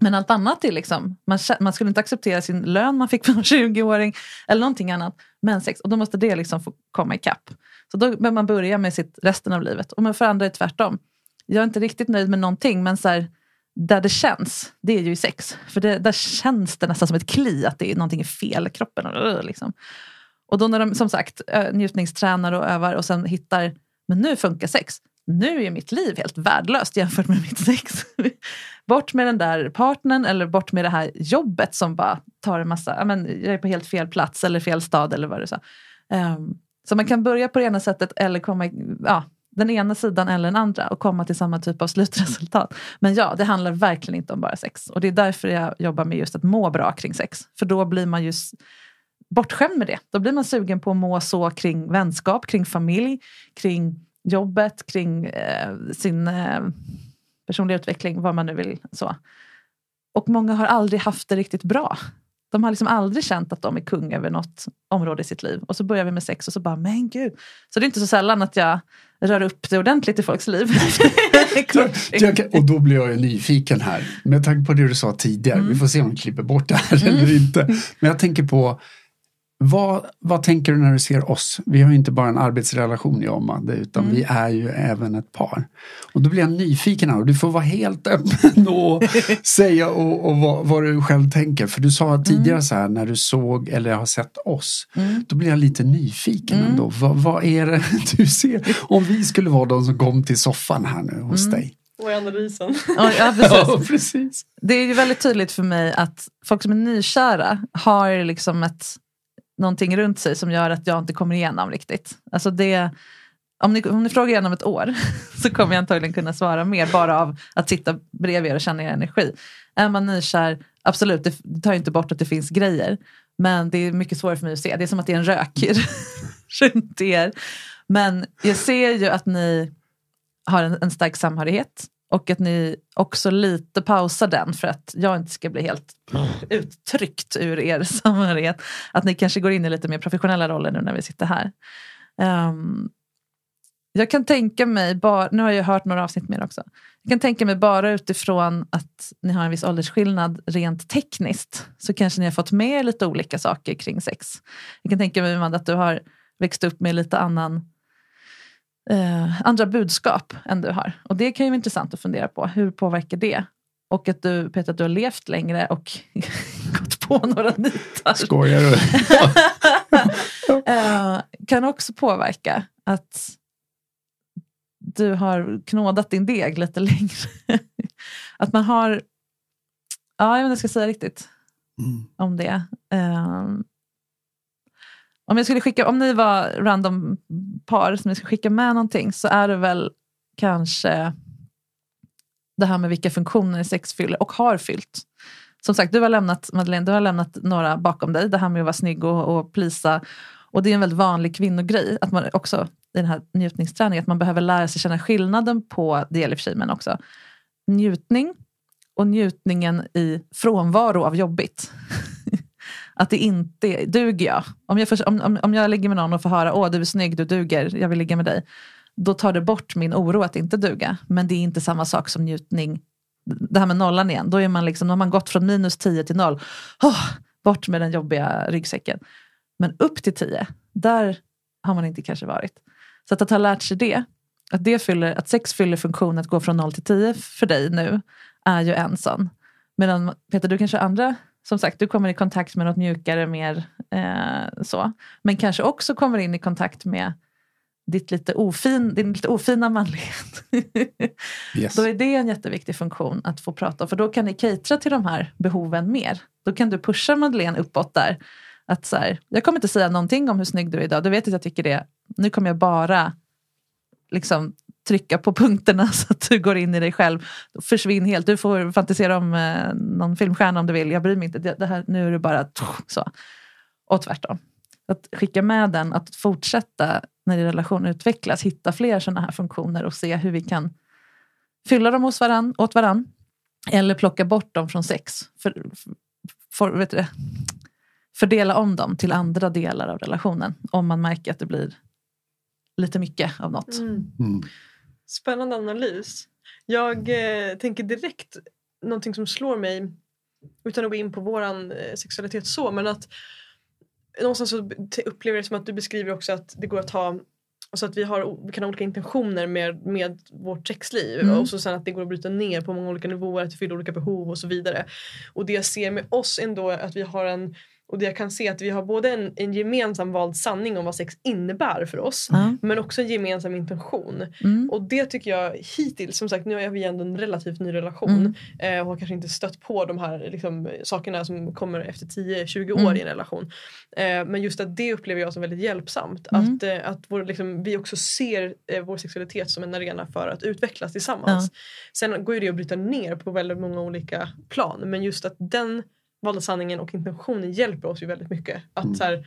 Men allt annat är liksom, man, man skulle inte acceptera sin lön man fick från 20-åring eller någonting annat. Men sex, och då måste det liksom få komma ikapp. Så då behöver man börja med sitt resten av livet. Och men för andra är det tvärtom. Jag är inte riktigt nöjd med någonting men så här, där det känns, det är ju i sex. För det, där känns det nästan som ett kli att det är någonting är fel i kroppen. Och, liksom. och då när de som sagt njutningstränar och övar och sen hittar, men nu funkar sex. Nu är mitt liv helt värdelöst jämfört med mitt sex. bort med den där partnern eller bort med det här jobbet som bara tar en massa, men jag är på helt fel plats eller fel stad eller vad du sa. Um, så man kan börja på det ena sättet eller komma, ja, den ena sidan eller den andra och komma till samma typ av slutresultat. Men ja, det handlar verkligen inte om bara sex. Och det är därför jag jobbar med just att må bra kring sex. För då blir man just bortskämd med det. Då blir man sugen på att må så kring vänskap, kring familj, kring jobbet, kring eh, sin eh, personliga utveckling, vad man nu vill. så. Och många har aldrig haft det riktigt bra. De har liksom aldrig känt att de är kung över något område i sitt liv. Och så börjar vi med sex och så bara, men gud. Så det är inte så sällan att jag rör upp det ordentligt i folks liv. Och då blir jag ju nyfiken här. Med tanke på det du sa tidigare. Mm. Vi får se om vi klipper bort det här eller inte. Men jag tänker på vad, vad tänker du när du ser oss? Vi har ju inte bara en arbetsrelation jag och Madde utan Mm. vi är ju även ett par. Och då blir jag nyfiken här och du får vara helt öppen och säga och, och vad, vad du själv tänker. För du sa tidigare så här när du såg eller har sett oss. Mm. Då blir jag lite nyfiken Mm. ändå. Vad, vad är det du ser? Om vi skulle vara de som kom till soffan här nu hos Mm. dig. Och analysen. Ja, ja, precis. Ja, precis. Det är ju väldigt tydligt för mig att folk som är nykära har liksom ett, någonting runt sig som gör att jag inte kommer igenom riktigt. Alltså det, om, ni, om ni frågar igen om ett år så kommer jag antagligen kunna svara mer bara av att sitta bredvid er och känna er energi. Är man nykär, absolut, det, det tar ju inte bort att det finns grejer. Men det är mycket svårare för mig att se. Det är som att det är en rök runt er. Men jag ser ju att ni har en, en stark samhörighet. Och att ni också lite pausar den för att jag inte ska bli helt uttryckt ur er samhörighet. Att ni kanske går in i lite mer professionella roller nu när vi sitter här. Um, jag kan tänka mig, bara, nu har jag hört några avsnitt med er också. Jag kan tänka mig bara utifrån att ni har en viss åldersskillnad rent tekniskt så kanske ni har fått med er lite olika saker kring sex. Jag kan tänka mig Amanda, att du har växt upp med lite annan eh, andra budskap än du har. Och det kan ju vara intressant att fundera på. Hur påverkar det? Och att du, Peter, att du har levt längre och gått på några nitar. Skojar du? Eh, kan också påverka att du har knådat din deg lite längre. att man har, ja jag vet inte vad jag ska säga riktigt Mm. om det. Eh, om, jag skulle skicka, om ni var random par som ni skulle skicka med någonting så är det väl kanske det här med vilka funktioner sex fyller och har fyllt. Som sagt, du har lämnat, Madeleine, du har lämnat några bakom dig. Det här med att vara snygg och, och plisa. Och det är en väldigt vanlig kvinnogrej. Att man också i den här njutningsträningen, att man behöver lära sig känna skillnaden på, det gäller för sig, men också njutning och njutningen i frånvaro av jobbigt att det inte duger jag. Om jag, för, om, om jag ligger med någon och får höra åh du är snygg, du duger, jag vill ligga med dig. Då tar det bort min oro att inte duga. Men det är inte samma sak som njutning. Det här med nollan igen, då, är man liksom, då har man gått från minus 10 till noll. Oh, bort med den jobbiga ryggsäcken. Men upp till 10, där har man inte kanske varit. Så att, att ha lärt sig det, att, det fyller, att sex fyller funktionen att gå från 0 till 10 för dig nu, är ju en sån. Medan Peter, du kanske har andra som sagt, du kommer i kontakt med något mjukare, mer eh, så. Men kanske också kommer in i kontakt med ditt lite ofin, din lite ofina manlighet. yes. Då är det en jätteviktig funktion att få prata om. För då kan ni catera till de här behoven mer. Då kan du pusha Madeleine uppåt där. Att så här, jag kommer inte säga någonting om hur snygg du är idag. Du vet att jag tycker det. Nu kommer jag bara liksom trycka på punkterna så att du går in i dig själv. Försvinn helt. Du får fantisera om eh, någon filmstjärna om du vill. Jag bryr mig inte. Det, det här, nu är det bara så. Och tvärtom. Att skicka med den, att fortsätta när din relation utvecklas, hitta fler sådana här funktioner och se hur vi kan fylla dem hos varann, åt varann. Eller plocka bort dem från sex. För, för, vet du, fördela om dem till andra delar av relationen. Om man märker att det blir lite mycket av något. Mm. Mm. Spännande analys. Jag eh, tänker direkt någonting som slår mig utan att gå in på våran eh, sexualitet så men att någonstans så upplever jag det som att du beskriver också att det går att ha Alltså att vi, har, vi kan ha olika intentioner med, med vårt sexliv mm. och så sen att det går att bryta ner på många olika nivåer, att det fyller olika behov och så vidare. Och det jag ser med oss ändå är att vi har en och det jag kan se att vi har både en, en gemensam vald sanning om vad sex innebär för oss mm. men också en gemensam intention. Mm. Och det tycker jag hittills, som sagt nu är vi ändå en relativt ny relation mm. eh, och har kanske inte stött på de här liksom, sakerna som kommer efter 10-20 år mm. i en relation. Eh, men just att det upplever jag som väldigt hjälpsamt. Mm. Att, eh, att vår, liksom, vi också ser eh, vår sexualitet som en arena för att utvecklas tillsammans. Sen går ju det att bryta ner på väldigt många olika plan men just att den valda sanningen och intentionen hjälper oss ju väldigt mycket. Att, mm. så här,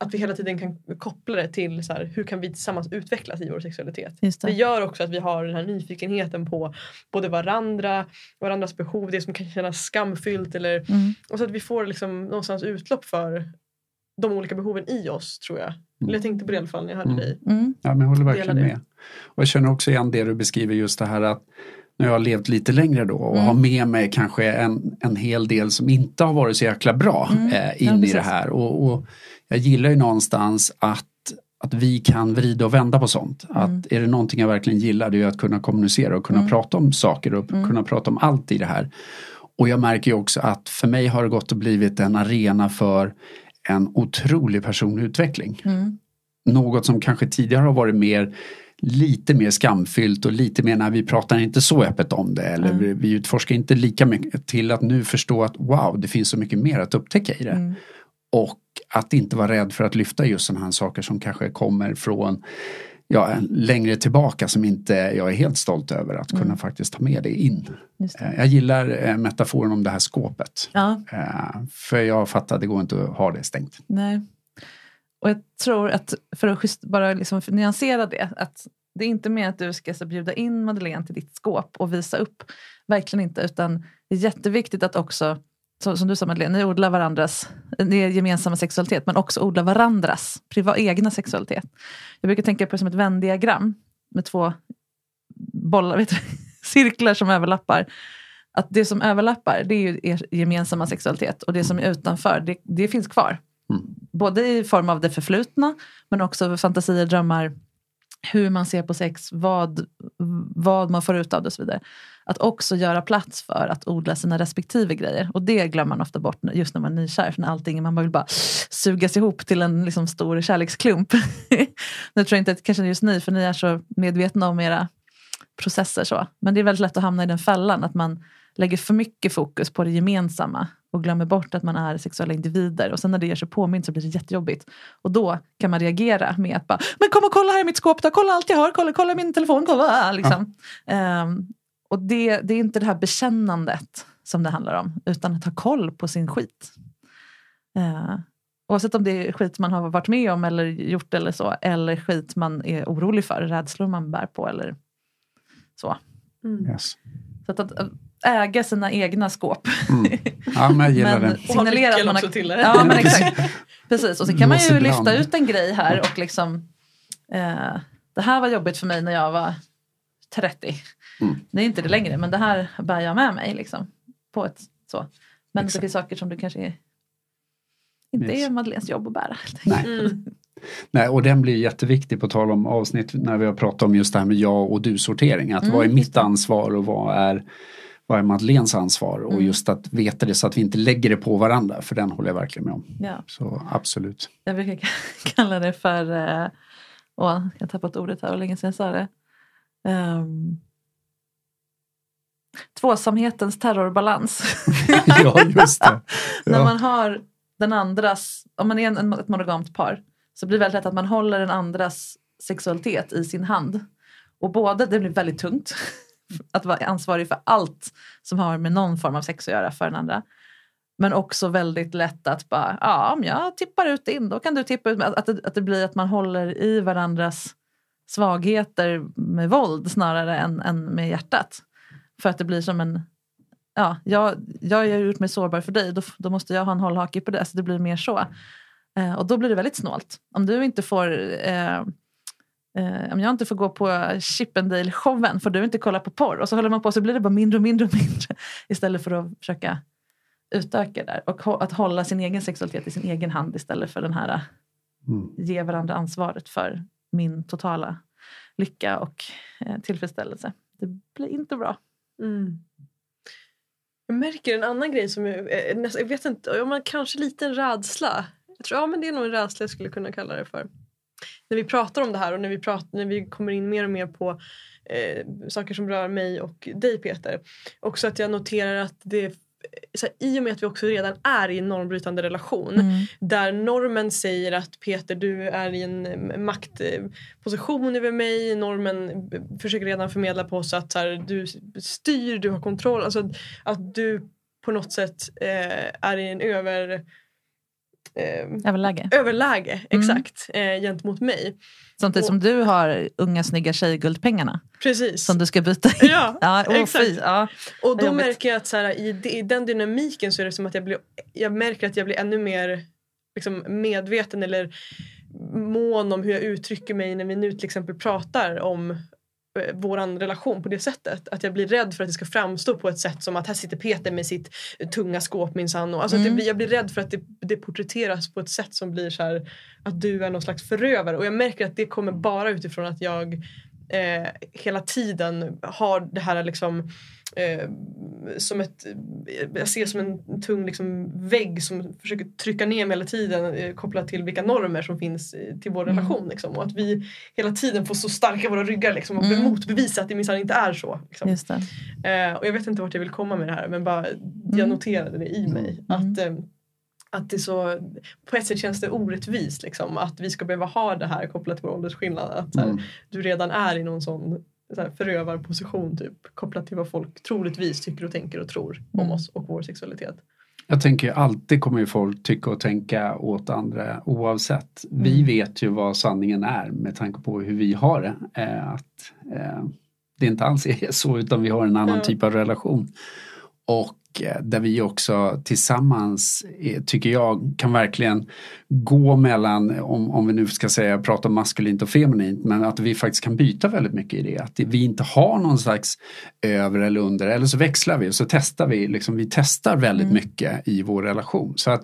att vi hela tiden kan koppla det till så här, hur kan vi tillsammans utvecklas i vår sexualitet. Det. det. gör också att vi har den här nyfikenheten på både varandra, varandras behov, det som kan kännas skamfyllt. Eller, mm. Och så att vi får liksom någonstans utlopp för de olika behoven i oss tror jag. Eller jag tänkte på det i alla fall när jag hörde mm. dig. Mm. Ja, men jag håller verkligen med. Och jag känner också igen det du beskriver just det här att när jag har levt lite längre då och mm. har med mig kanske en, en hel del som inte har varit så jäkla bra mm. eh, in ja, i det här. Och, och, jag gillar ju någonstans att, att vi kan vrida och vända på sånt. Mm. Att är det någonting jag verkligen gillar det är att kunna kommunicera och kunna mm. prata om saker och mm. kunna prata om allt i det här. Och jag märker ju också att för mig har det gått och blivit en arena för en otrolig personlig utveckling. Mm. Något som kanske tidigare har varit mer lite mer skamfyllt och lite mer när vi pratar inte så öppet om det eller mm. vi, vi utforskar inte lika mycket till att nu förstå att wow, det finns så mycket mer att upptäcka i det. Mm. Och att inte vara rädd för att lyfta just sådana här saker som kanske kommer från ja, längre tillbaka som inte jag är helt stolt över att kunna mm. faktiskt ta med det in. Det. Eh, jag gillar eh, metaforen om det här skåpet. Ja. Eh, för jag fattar, det går inte att ha det stängt. Nej. Och jag tror att, för att just bara liksom nyansera det, att det är inte mer att du ska så bjuda in Madeleine till ditt skåp och visa upp. Verkligen inte, utan det är jätteviktigt att också, som du sa Madeleine, ni odlar varandras, ni är gemensamma sexualitet, men också odla varandras priva, egna sexualitet. Jag brukar tänka på det som ett vändiagram med två bollar, vet du, cirklar som överlappar. Att det som överlappar, det är ju er gemensamma sexualitet och det som är utanför, det, det finns kvar. Mm. Både i form av det förflutna men också fantasier, drömmar, hur man ser på sex, vad, vad man får ut av det och så vidare. Att också göra plats för att odla sina respektive grejer. Och det glömmer man ofta bort just när man är nykär. För när allting, man vill bara sugas ihop till en liksom stor kärleksklump. nu tror jag inte att kanske just ni, för ni är så medvetna om era processer. så. Men det är väldigt lätt att hamna i den fällan att man lägger för mycket fokus på det gemensamma och glömmer bort att man är sexuella individer. Och sen när det ger sig påmint så blir det jättejobbigt. Och då kan man reagera med att bara, men kom och kolla här i mitt skåp då, kolla allt jag har, kolla, kolla min telefon, kolla! Liksom. Ja. Um, och det, det är inte det här bekännandet som det handlar om, utan att ha koll på sin skit. Eh, oavsett om det är skit man har varit med om eller gjort eller så, eller skit man är orolig för, rädslor man bär på eller så. Mm. Yes. Så att, att äga sina egna skåp. Mm. Ja, men jag gillar Men- det. Och ha Signalera att nyckeln man har- också till det. Ja men exakt. Precis, och så kan man ju lyfta ut en grej här och liksom eh, Det här var jobbigt för mig när jag var 30. Mm. Det är inte det längre men det här bär jag med mig liksom. På ett så. Men Exakt. det finns saker som du kanske är, inte Yes. är Madeleines jobb att bära. Nej. Mm. Nej, och den blir jätteviktig på tal om avsnitt när vi har pratat om just det här med jag och du-sortering. Att Mm, vad är mitt ansvar och vad är, vad är Madeleines ansvar? Och Mm. just att veta det så att vi inte lägger det på varandra, för den håller jag verkligen med om. Ja. Så absolut. Jag brukar kalla det för, eh, åh, jag har tappat ordet här, hur länge sedan jag sa det. Um, tvåsamhetens terrorbalans. ja, just det. När Ja. man har den andras, om man är en, ett monogamt par, så blir det väldigt lätt att man håller den andras sexualitet i sin hand. Och både, det blir väldigt tungt att vara ansvarig för allt som har med någon form av sex att göra för den andra. Men också väldigt lätt att bara, ja om jag tippar ut din, då kan du tippa ut mig. Att, att, det, att det blir att man håller i varandras svagheter med våld snarare än, än med hjärtat. För att det blir som en, ja, jag, jag har gjort mig sårbar för dig, då, då måste jag ha en hållhake på det. Så det blir mer så. Eh, och då blir det väldigt snålt. Om du inte får eh, eh, om jag inte får gå på Chippendale-showen får du inte kolla på porr. Och så håller man på så blir det bara mindre och mindre och mindre. Istället för att försöka utöka där. Och att hålla sin egen sexualitet i sin egen hand istället för den här eh, Mm. ge varandra ansvaret för min totala lycka och eh, tillfredsställelse. Det blir inte bra. Mm. Jag märker en annan grej som jag, jag vet inte, ja, men kanske lite en rädsla. Jag tror, ja men det är nog en rädsla jag skulle kunna kalla det för. När vi pratar om det här och när vi, pratar, när vi kommer in mer och mer på eh, saker som rör mig och dig Peter. Också att jag noterar att det så här, i och med att vi också redan är i en normbrytande relation där normen säger att Peter du är i en eh, maktposition över mig. Normen försöker redan förmedla på oss att här, du styr, du har kontroll. Alltså att, att du på något sätt eh, är i en över, eh, Överläge. överläge exakt eh, gentemot mig. Samtidigt Och- som du har unga snygga tjejguldpengarna Precis. som du ska byta in. Ja, Ja, åh, exakt. fy, ja. Och då jobbigt. märker jag att så här, i, i den dynamiken så är det som att jag, blir, jag märker att jag blir ännu mer liksom, medveten eller mån om hur jag uttrycker mig när vi nu till exempel pratar om eh, våran relation på det sättet. Att jag blir rädd för att det ska framstå på ett sätt som att här sitter Peter med sitt eh, tunga skåp minsann. Alltså att Mm. blir- jag blir rädd för att det, det porträtteras på ett sätt som blir så här att du är någon slags förövare. Och jag märker att det kommer bara utifrån att jag eh, hela tiden har det här liksom eh, som ett, jag ser som en tung liksom, vägg som försöker trycka ner mig hela tiden eh, kopplat till vilka normer som finns eh, till vår Mm. relation. Liksom, och att vi hela tiden får så starka våra ryggar liksom, och Mm. motbevisa att det minsann inte är så. Liksom. Eh, och jag vet inte vart jag vill komma med det här men bara jag Mm. noterade det i mig. Mm. Att, eh, att det så, på ett sätt känns det orättvist liksom, att vi ska behöva ha det här kopplat till vår åldersskillnad. Att här, Mm. du redan är i någon sån så här, förövarposition typ, kopplat till vad folk troligtvis tycker och tänker och tror om Mm. oss och vår sexualitet. Jag tänker ju alltid kommer ju folk tycka och tänka åt andra oavsett. Vi Mm. vet ju vad sanningen är med tanke på hur vi har det. Eh, att eh, Det inte alls är så utan vi har en annan typ av relation. Och där vi också tillsammans, eh, tycker jag, kan verkligen gå mellan, om, om vi nu ska säga prata maskulint och feminint, men att vi faktiskt kan byta väldigt mycket i det. Att vi inte har någon slags över eller under, eller så växlar vi och så testar vi, liksom, vi testar väldigt Mm. mycket i vår relation. Så att,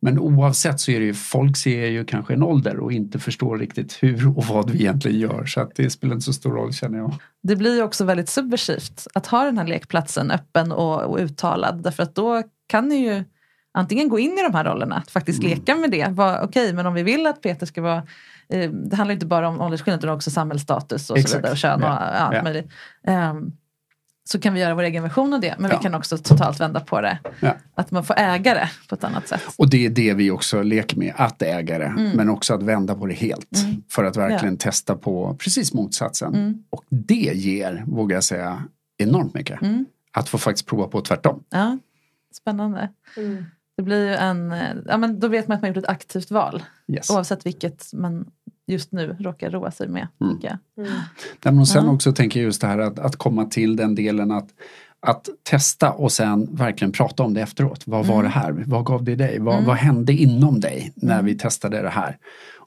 men oavsett så är det ju, folk ser ju kanske en ålder och inte förstår riktigt hur och vad vi egentligen gör. Så att det spelar inte så stor roll känner jag. Det blir ju också väldigt subversivt att ha den här lekplatsen öppen och, och uttalad. Därför att då kan ni ju antingen gå in i de här rollerna, att faktiskt Mm. leka med det. Okej, men om vi vill att Peter ska vara eh, det handlar inte bara om åldersskillnad utan också samhällsstatus och så vidare och kön och Ja. allt Ja. möjligt. Så kan vi göra vår egen version av det, men Ja. vi kan också totalt vända på det. Ja. Att man får äga det på ett annat sätt. Och det är det vi också leker med, att äga det. Mm. Men också att vända på det helt. Mm. För att verkligen testa på precis motsatsen. Mm. Och det ger, vågar jag säga, enormt mycket. Mm. Att få faktiskt prova på tvärtom. Ja, spännande. Mm. Det blir ju en, eh, ja, men då vet man att man gjort ett aktivt val. Yes. Oavsett vilket man just nu råkar roa sig med. Mm. tycker jag. Mm. Nej, men och sen Ja. också tänker jag just det här att, att komma till den delen att, att testa och sen verkligen prata om det efteråt. Vad var Mm. det här? Vad gav det dig? Vad, Mm. vad hände inom dig när Mm. vi testade det här?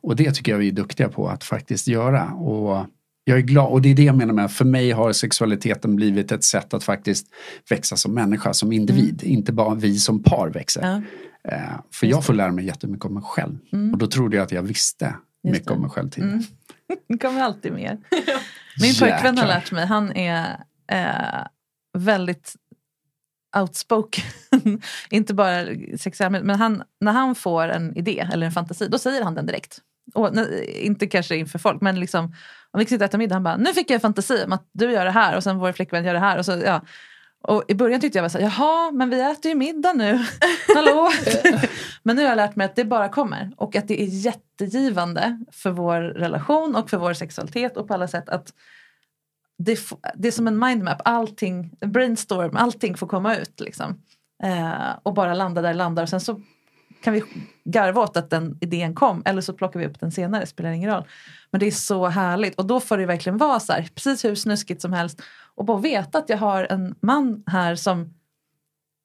Och det tycker jag vi är duktiga på att faktiskt göra. Och jag är glad, och det är det jag menar med, för mig har sexualiteten blivit ett sätt att faktiskt växa som människa, som individ. Inte bara vi som par växer. Ja. Eh, för jag får lära mig jättemycket om mig själv. Mm. Och då trodde jag att jag visste mycket det. om mig själv tidigare. Mm. Det kommer alltid mer. Min pojkvän har lärt mig, han är eh, väldigt outspoken. Inte bara sexuell, men han, när han får en idé eller en fantasi, då säger han den direkt. Och, nej, inte kanske inför folk, men liksom, om vi sitter och äter middag, han bara, nu fick jag en fantasi om att du gör det här och sen vår flickvän gör det här. Och så, ja. Och I början tyckte jag var så här, jaha, men vi äter ju middag nu. Hallå? men nu har jag lärt mig att det bara kommer. Och att det är jättegivande för vår relation och för vår sexualitet och på alla sätt att det, det är som en mindmap, allting, brainstorm, allting får komma ut. Liksom. Eh, och bara landa där det landar. Och sen så kan vi garva åt att den idén kom eller så plockar vi upp den senare, spelar ingen roll. Men det är så härligt och då får det verkligen vara så här, precis hur snuskigt som helst. Och bara veta att jag har en man här som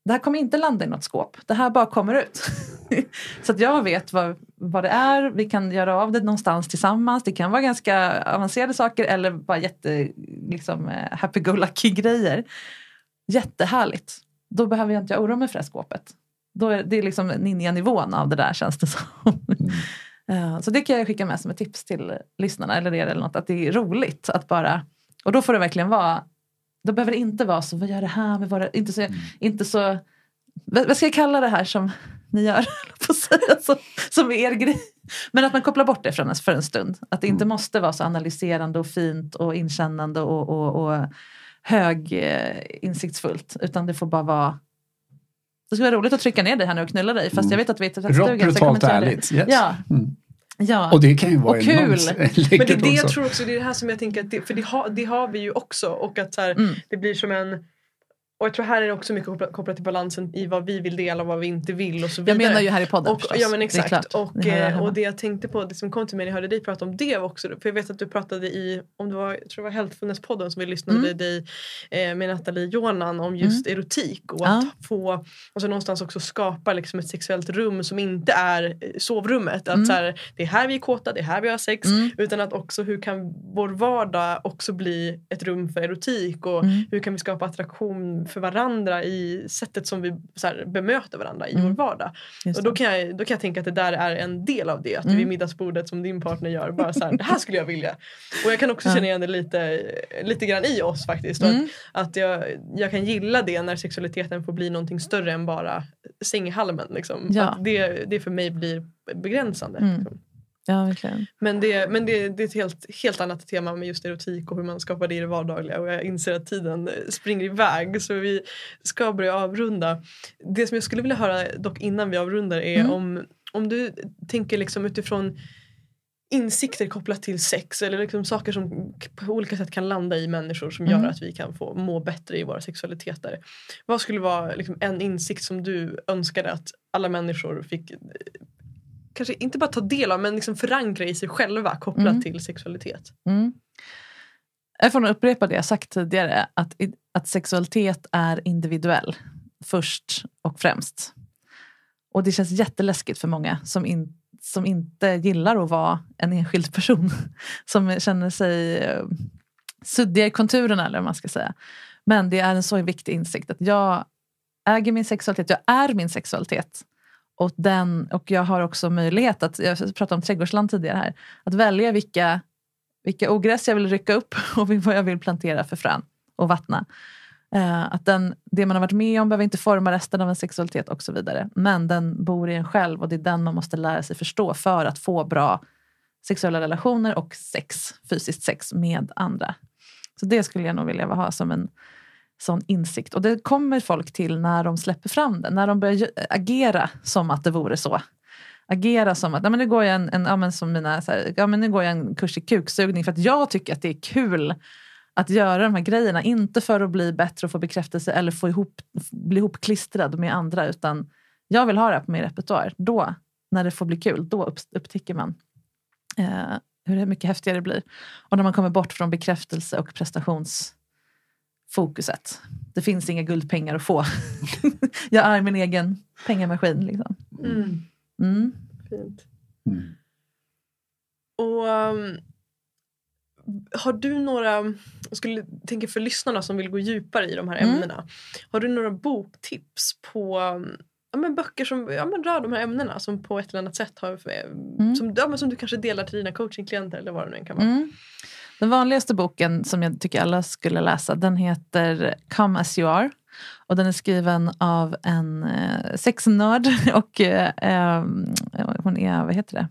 det här kommer inte landa i något skåp. Det här bara kommer ut. så att jag vet vad, vad det är. Vi kan göra av det någonstans tillsammans. Det kan vara ganska avancerade saker eller bara jätte liksom, eh, happy-go-lucky grejer. Jättehärligt. Då behöver jag inte oroa mig för det här skåpet. Då är det är liksom ninja-nivån av det där känns det som. Eh, Så det kan jag skicka med som ett tips till lyssnarna eller er eller något. Att det är roligt att bara, och då får det verkligen vara, då behöver det inte vara så, vad gör det här med våra, inte så, inte så vad ska jag kalla det här som ni gör? på säga, som, som är er grej. Men att man kopplar bort det för en, för en stund. Att det inte Mm. måste vara så analyserande och fint och inkännande och, och, och hög eh. Utan det får bara vara det skulle vara roligt att trycka ner dig här nu och knulla dig fast jag vet att vi är i Mm. Rått, tvättstugan. kommer brutalt det. ärligt. Yes. Ja, Mm. ja. Och det kan ju vara Och kul. enormt Men det det jag tror också, det är det här som jag tänker att det, för det, har- det har vi ju också och att så här, Mm. det blir som en och jag tror här är det också mycket kopplat, till balansen i vad vi vill dela och vad vi inte vill och så vidare. Jag menar ju här i podden och, förstås. ja men Det exakt. klart. Och, här eh, och det jag tänkte på, det som kom till mig när jag hörde dig prata om det var också, för jag vet att du pratade i, om det var, jag tror det var Healthfulness-podden som vi lyssnade Mm. dig eh, med Nathalie Jonan om just erotik och Ja. att få, alltså någonstans också skapa liksom ett sexuellt rum som inte är eh, sovrummet. Att Mm. så här, det är här vi är kåta, det är här vi har sex. Mm. Utan att också hur kan vår vardag också bli ett rum för erotik och Mm. hur kan vi skapa attraktion för varandra i sättet som vi så här, bemöter varandra i Mm. vår vardag. Just Och då kan, jag, då kan jag tänka att det där är en del av det. Att Mm. vid middagsbordet som din partner gör, bara så här, det här skulle jag vilja. Och jag kan också Ja. känna igen det lite, lite grann i oss faktiskt. Mm. Att, att jag, jag kan gilla det när sexualiteten får bli någonting större än bara sänghalmen. Liksom. Ja. Att det, det för mig blir begränsande. Mm. Liksom. Ja, verkligen. Men, det, men det, det är ett helt, helt annat tema med just erotik och hur man skapar det i det vardagliga. Och jag inser att tiden eh, springer iväg så vi ska börja avrunda. Det som jag skulle vilja höra dock innan vi avrundar är Mm. om, om du tänker liksom utifrån insikter kopplat till sex eller liksom saker som på olika sätt kan landa i människor som Mm. gör att vi kan få må bättre i våra sexualiteter. Vad skulle vara liksom en insikt som du önskade att alla människor fick eh, kanske inte bara ta del av men liksom förankra i sig själva kopplat Mm. till sexualitet. Mm. Jag får nog upprepa det jag sagt tidigare. Att, att sexualitet är individuell. Först och främst. Och det känns jätteläskigt för många som, in, som inte gillar att vara en enskild person. Som känner sig eh, suddiga i konturerna eller vad man ska säga. Men det är en så viktig insikt att jag äger min sexualitet, jag är min sexualitet. Och, den, och jag har också möjlighet att, jag pratade om trädgårdsland tidigare här, att välja vilka, vilka ogräs jag vill rycka upp och vad jag vill plantera för frön och vattna. Eh, att den, det man har varit med om behöver inte forma resten av en sexualitet och så vidare. Men den bor i en själv och det är den man måste lära sig förstå för att få bra sexuella relationer och sex, fysiskt sex med andra. Så det skulle jag nog vilja ha som en sån insikt. Och det kommer folk till när de släpper fram det, när de börjar agera som att det vore så. Agera som att, ja, men nu går jag en, en, ja, men som mina, här, ja, men nu går jag en kurs i kuksugning för att jag tycker att det är kul att göra de här grejerna. Inte för att bli bättre och få bekräftelse eller få ihop, bli ihopklistrad med andra. Utan jag vill ha det här på min repertoar. Då, när det får bli kul, då upptäcker man eh, hur mycket häftigare det blir. Och när man kommer bort från bekräftelse och prestations prestationsfokuset. Det finns inga guldpengar att få. jag är min egen pengamaskin. Liksom. Mm. Mm. Fint. Mm. Och um, har du några, jag skulle tänka för lyssnarna som vill gå djupare i de här Mm. ämnena. Har du några boktips på um, ja, men böcker som ja, men rör de här ämnena som på ett eller annat sätt har, Mm. som, ja, men som du kanske delar till dina coachingklienter eller vad det nu än kan vara. Den vanligaste boken som jag tycker alla skulle läsa den heter Come as you are. Och den är skriven av en eh, sexnörd och eh, ehm, hon är, vad heter det,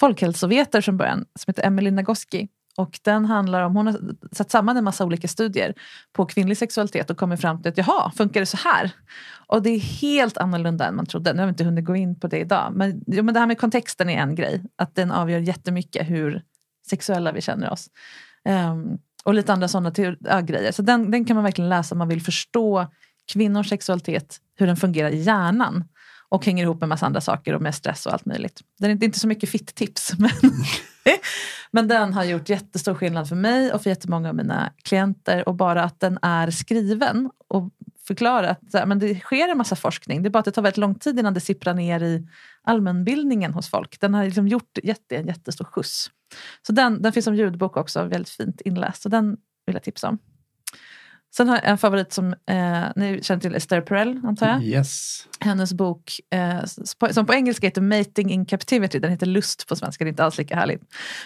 folkhälsovetare från början som heter Emily Nagoski. Och den handlar om, hon har satt samman en massa olika studier på kvinnlig sexualitet och kommit fram till att jaha, funkar det så här? Och det är helt annorlunda än man trodde. Nu har vi inte hunnit gå in på det idag. Men, jo, men det här med kontexten är en grej. Att den avgör jättemycket hur sexuella vi känner oss. Um, och lite andra sådana ja, grejer. Så den, den kan man verkligen läsa om man vill förstå kvinnors sexualitet, hur den fungerar i hjärnan. Och hänger ihop med massa andra saker och med stress och allt möjligt. Det är inte, inte så mycket fitt-tips. Men, men den har gjort jättestor skillnad för mig och för jättemånga av mina klienter. Och bara att den är skriven och förklara att men det sker en massa forskning. Det är bara att det tar väldigt lång tid innan det sipprar ner i allmänbildningen hos folk. Den har liksom gjort jätte, en jättestor skjuts. Så den, den finns som ljudbok också, väldigt fint inläst. Så den vill jag tipsa om. Sen har jag en favorit som eh, ni känner till, Esther Perel antar jag. Yes. Hennes bok eh, som på engelska heter Mating in Captivity, den heter Lust på svenska, det är inte alls lika härligt.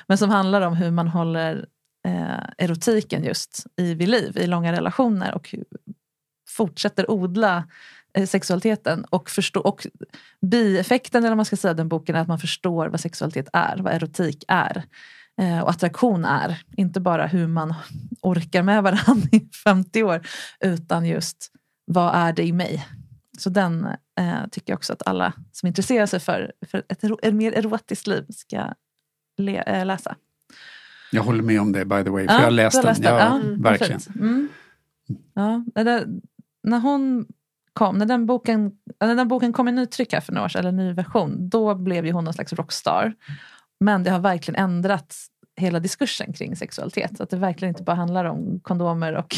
Men som handlar om hur man håller eh, erotiken just i vid liv, i långa relationer och hur, fortsätter odla sexualiteten och, förstå, och bieffekten eller man ska säga den boken är att man förstår vad sexualitet är, vad erotik är eh, och attraktion är. Inte bara hur man orkar med varandra i 50 år utan just vad är det i mig? Så den eh, tycker jag också att alla som intresserar sig för, för ett, ett mer erotiskt liv ska le, eh, läsa. Jag håller med om det by the way, för Ja, jag läst den. läst den. Ja, Ja, Mm, verkligen. Mm. Ja, där, när hon kom, när den, boken, när den boken kom i nytryck här för några år sedan, eller ny version, då blev ju hon någon slags rockstar. Men det har verkligen ändrat hela diskursen kring sexualitet. Att det verkligen inte bara handlar om kondomer och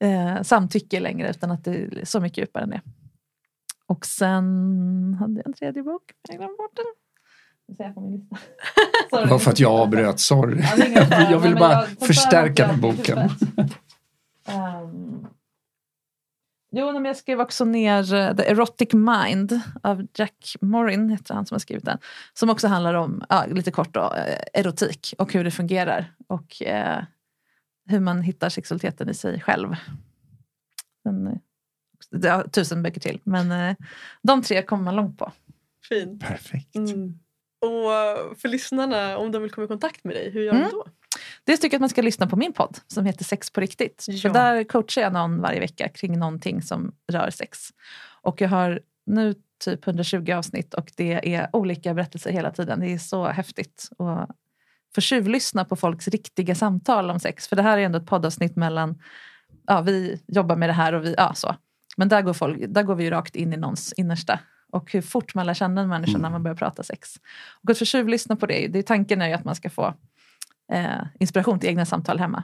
eh, samtycke längre, utan att det är så mycket djupare än det. Och sen hade jag en tredje bok, jag glömde bort den. Det var för att jag avbröt, sorry. Jag vill men bara förstärka den boken. huvudet. Jo, men jag skrev också ner eh, The Erotic Mind av Jack Morin, heter han som har skrivit den. Som också handlar om, ja, lite kort då, eh, erotik och hur det fungerar. Och eh, hur man hittar sexualiteten i sig själv. Den, eh, det har tusen böcker till, men eh, de tre kommer man långt på. Fint. Perfekt. Mm. Och för lyssnarna, om de vill komma i kontakt med dig, hur gör Mm. de då? Dels tycker jag att man ska lyssna på min podd som heter Sex på riktigt. Ja. För där coachar jag någon varje vecka kring någonting som rör sex. Och jag har nu typ 120 avsnitt och det är olika berättelser hela tiden. Det är så häftigt. Och få tjuvlyssna på folks riktiga samtal om sex. För det här är ändå ett poddavsnitt mellan, ja vi jobbar med det här och vi, ja så. Men där går, folk, där går vi ju rakt in i någons innersta. Och hur fort man lär känna en människa när man börjar prata sex. Och att få tjuvlyssna på det, det är tanken är ju att man ska få eh, inspiration till egna samtal hemma.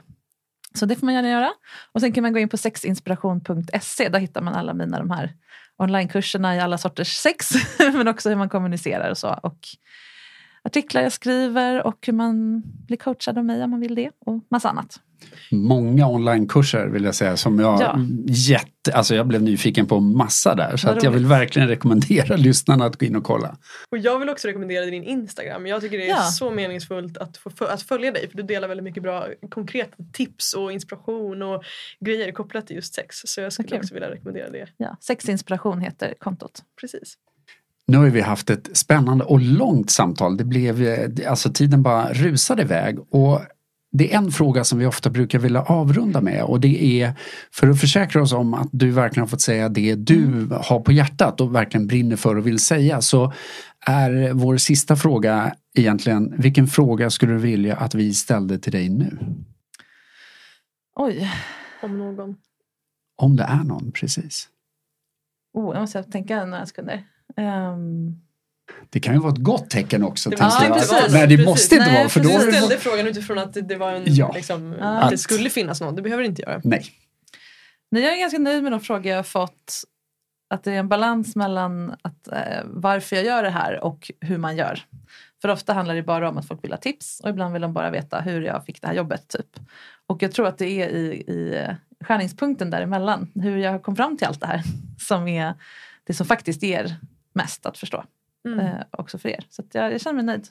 Så det får man gärna göra. Och sen kan man gå in på sexinspiration.se. Där hittar man alla mina de här onlinekurserna i alla sorters sex. men också hur man kommunicerar och så. Och artiklar jag skriver och hur man blir coachad av mig om man vill det. Och massa annat. Många onlinekurser vill jag säga som jag Ja. jätte, alltså jag blev nyfiken på massa där. Så Vad att jag vill verkligen rekommendera lyssnarna att gå in och kolla. Och jag vill också rekommendera din Instagram. Jag tycker det är Ja. så meningsfullt att, få, att följa dig för du delar väldigt mycket bra konkreta tips och inspiration och grejer kopplat till just sex. Så jag skulle Okej. också vilja rekommendera det. Ja, sexinspiration heter kontot. Precis. Nu har vi haft ett spännande och långt samtal. Det blev, alltså tiden bara rusade iväg. Och det är en fråga som vi ofta brukar vilja avrunda med och det är för att försäkra oss om att du verkligen har fått säga det du har på hjärtat och verkligen brinner för och vill säga så är vår sista fråga egentligen vilken fråga skulle du vilja att vi ställde till dig nu? Oj, Om någon. Om det är någon, precis. oh, jag måste tänka några sekunder. Ehm, Det kan ju vara ett gott tecken också. Det jag. inte vara- Nej, det precis. måste inte Nej, vara. För då det ställde varit... frågan utifrån att det- det var en, Ja. liksom, Ja. att det Att- skulle finnas någon. Det behöver det inte göra. Nej. Nej, jag är ganska nöjd med de frågor jag har fått. Att det är en balans mellan att, eh, varför jag gör det här och hur man gör. För ofta handlar det bara om att folk vill ha tips och ibland vill de bara veta hur jag fick det här jobbet. Typ. Och jag tror att det är i, i eh, skärningspunkten däremellan, hur jag kom fram till allt det här, som är det som faktiskt ger mest att förstå. Mm. Eh, också för er. Så att jag, jag känner mig nöjd.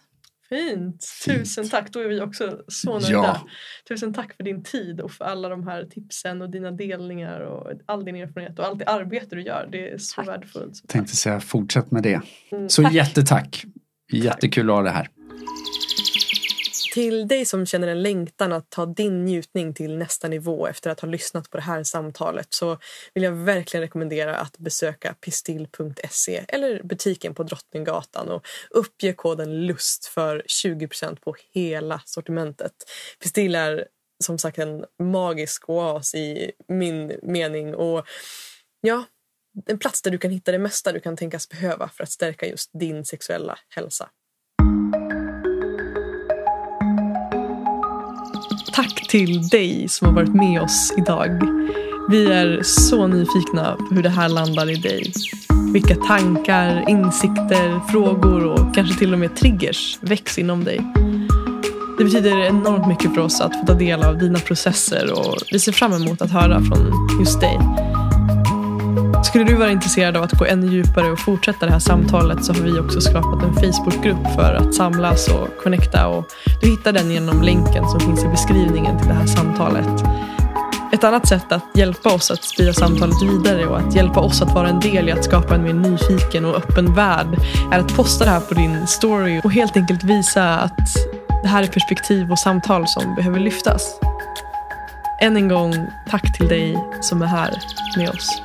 Fint. Tusen tack. Då är vi också så nöjda. Ja. Tusen tack för din tid och för alla de här tipsen och dina delningar och all din erfarenhet och allt det arbete du gör. Det är så Tack. värdefullt. Så Tänkte säga fortsätt med det. Mm, Så tack. jättetack. Jättekul att ha det här. Till dig som känner en längtan att ta din njutning till nästa nivå efter att ha lyssnat på det här samtalet så vill jag verkligen rekommendera att besöka pistill.se eller butiken på Drottninggatan och uppge koden LUST för 20% på hela sortimentet. Pistill är som sagt en magisk oas i min mening och ja, en plats där du kan hitta det mesta du kan tänkas behöva för att stärka just din sexuella hälsa. Tack till dig som har varit med oss idag. Vi är så nyfikna på hur det här landar i dig. Vilka tankar, insikter, frågor och kanske till och med triggers väcks inom dig. Det betyder enormt mycket för oss att få ta del av dina processer och vi ser fram emot att höra från just dig. Skulle du vara intresserad av att gå ännu djupare och fortsätta det här samtalet så har vi också skapat en Facebookgrupp för att samlas och connecta och du hittar den genom länken som finns i beskrivningen till det här samtalet. Ett annat sätt att hjälpa oss att sprida samtalet vidare och att hjälpa oss att vara en del i att skapa en mer nyfiken och öppen värld är att posta det här på din story och helt enkelt visa att det här är perspektiv och samtal som behöver lyftas. Än en gång, tack till dig som är här med oss.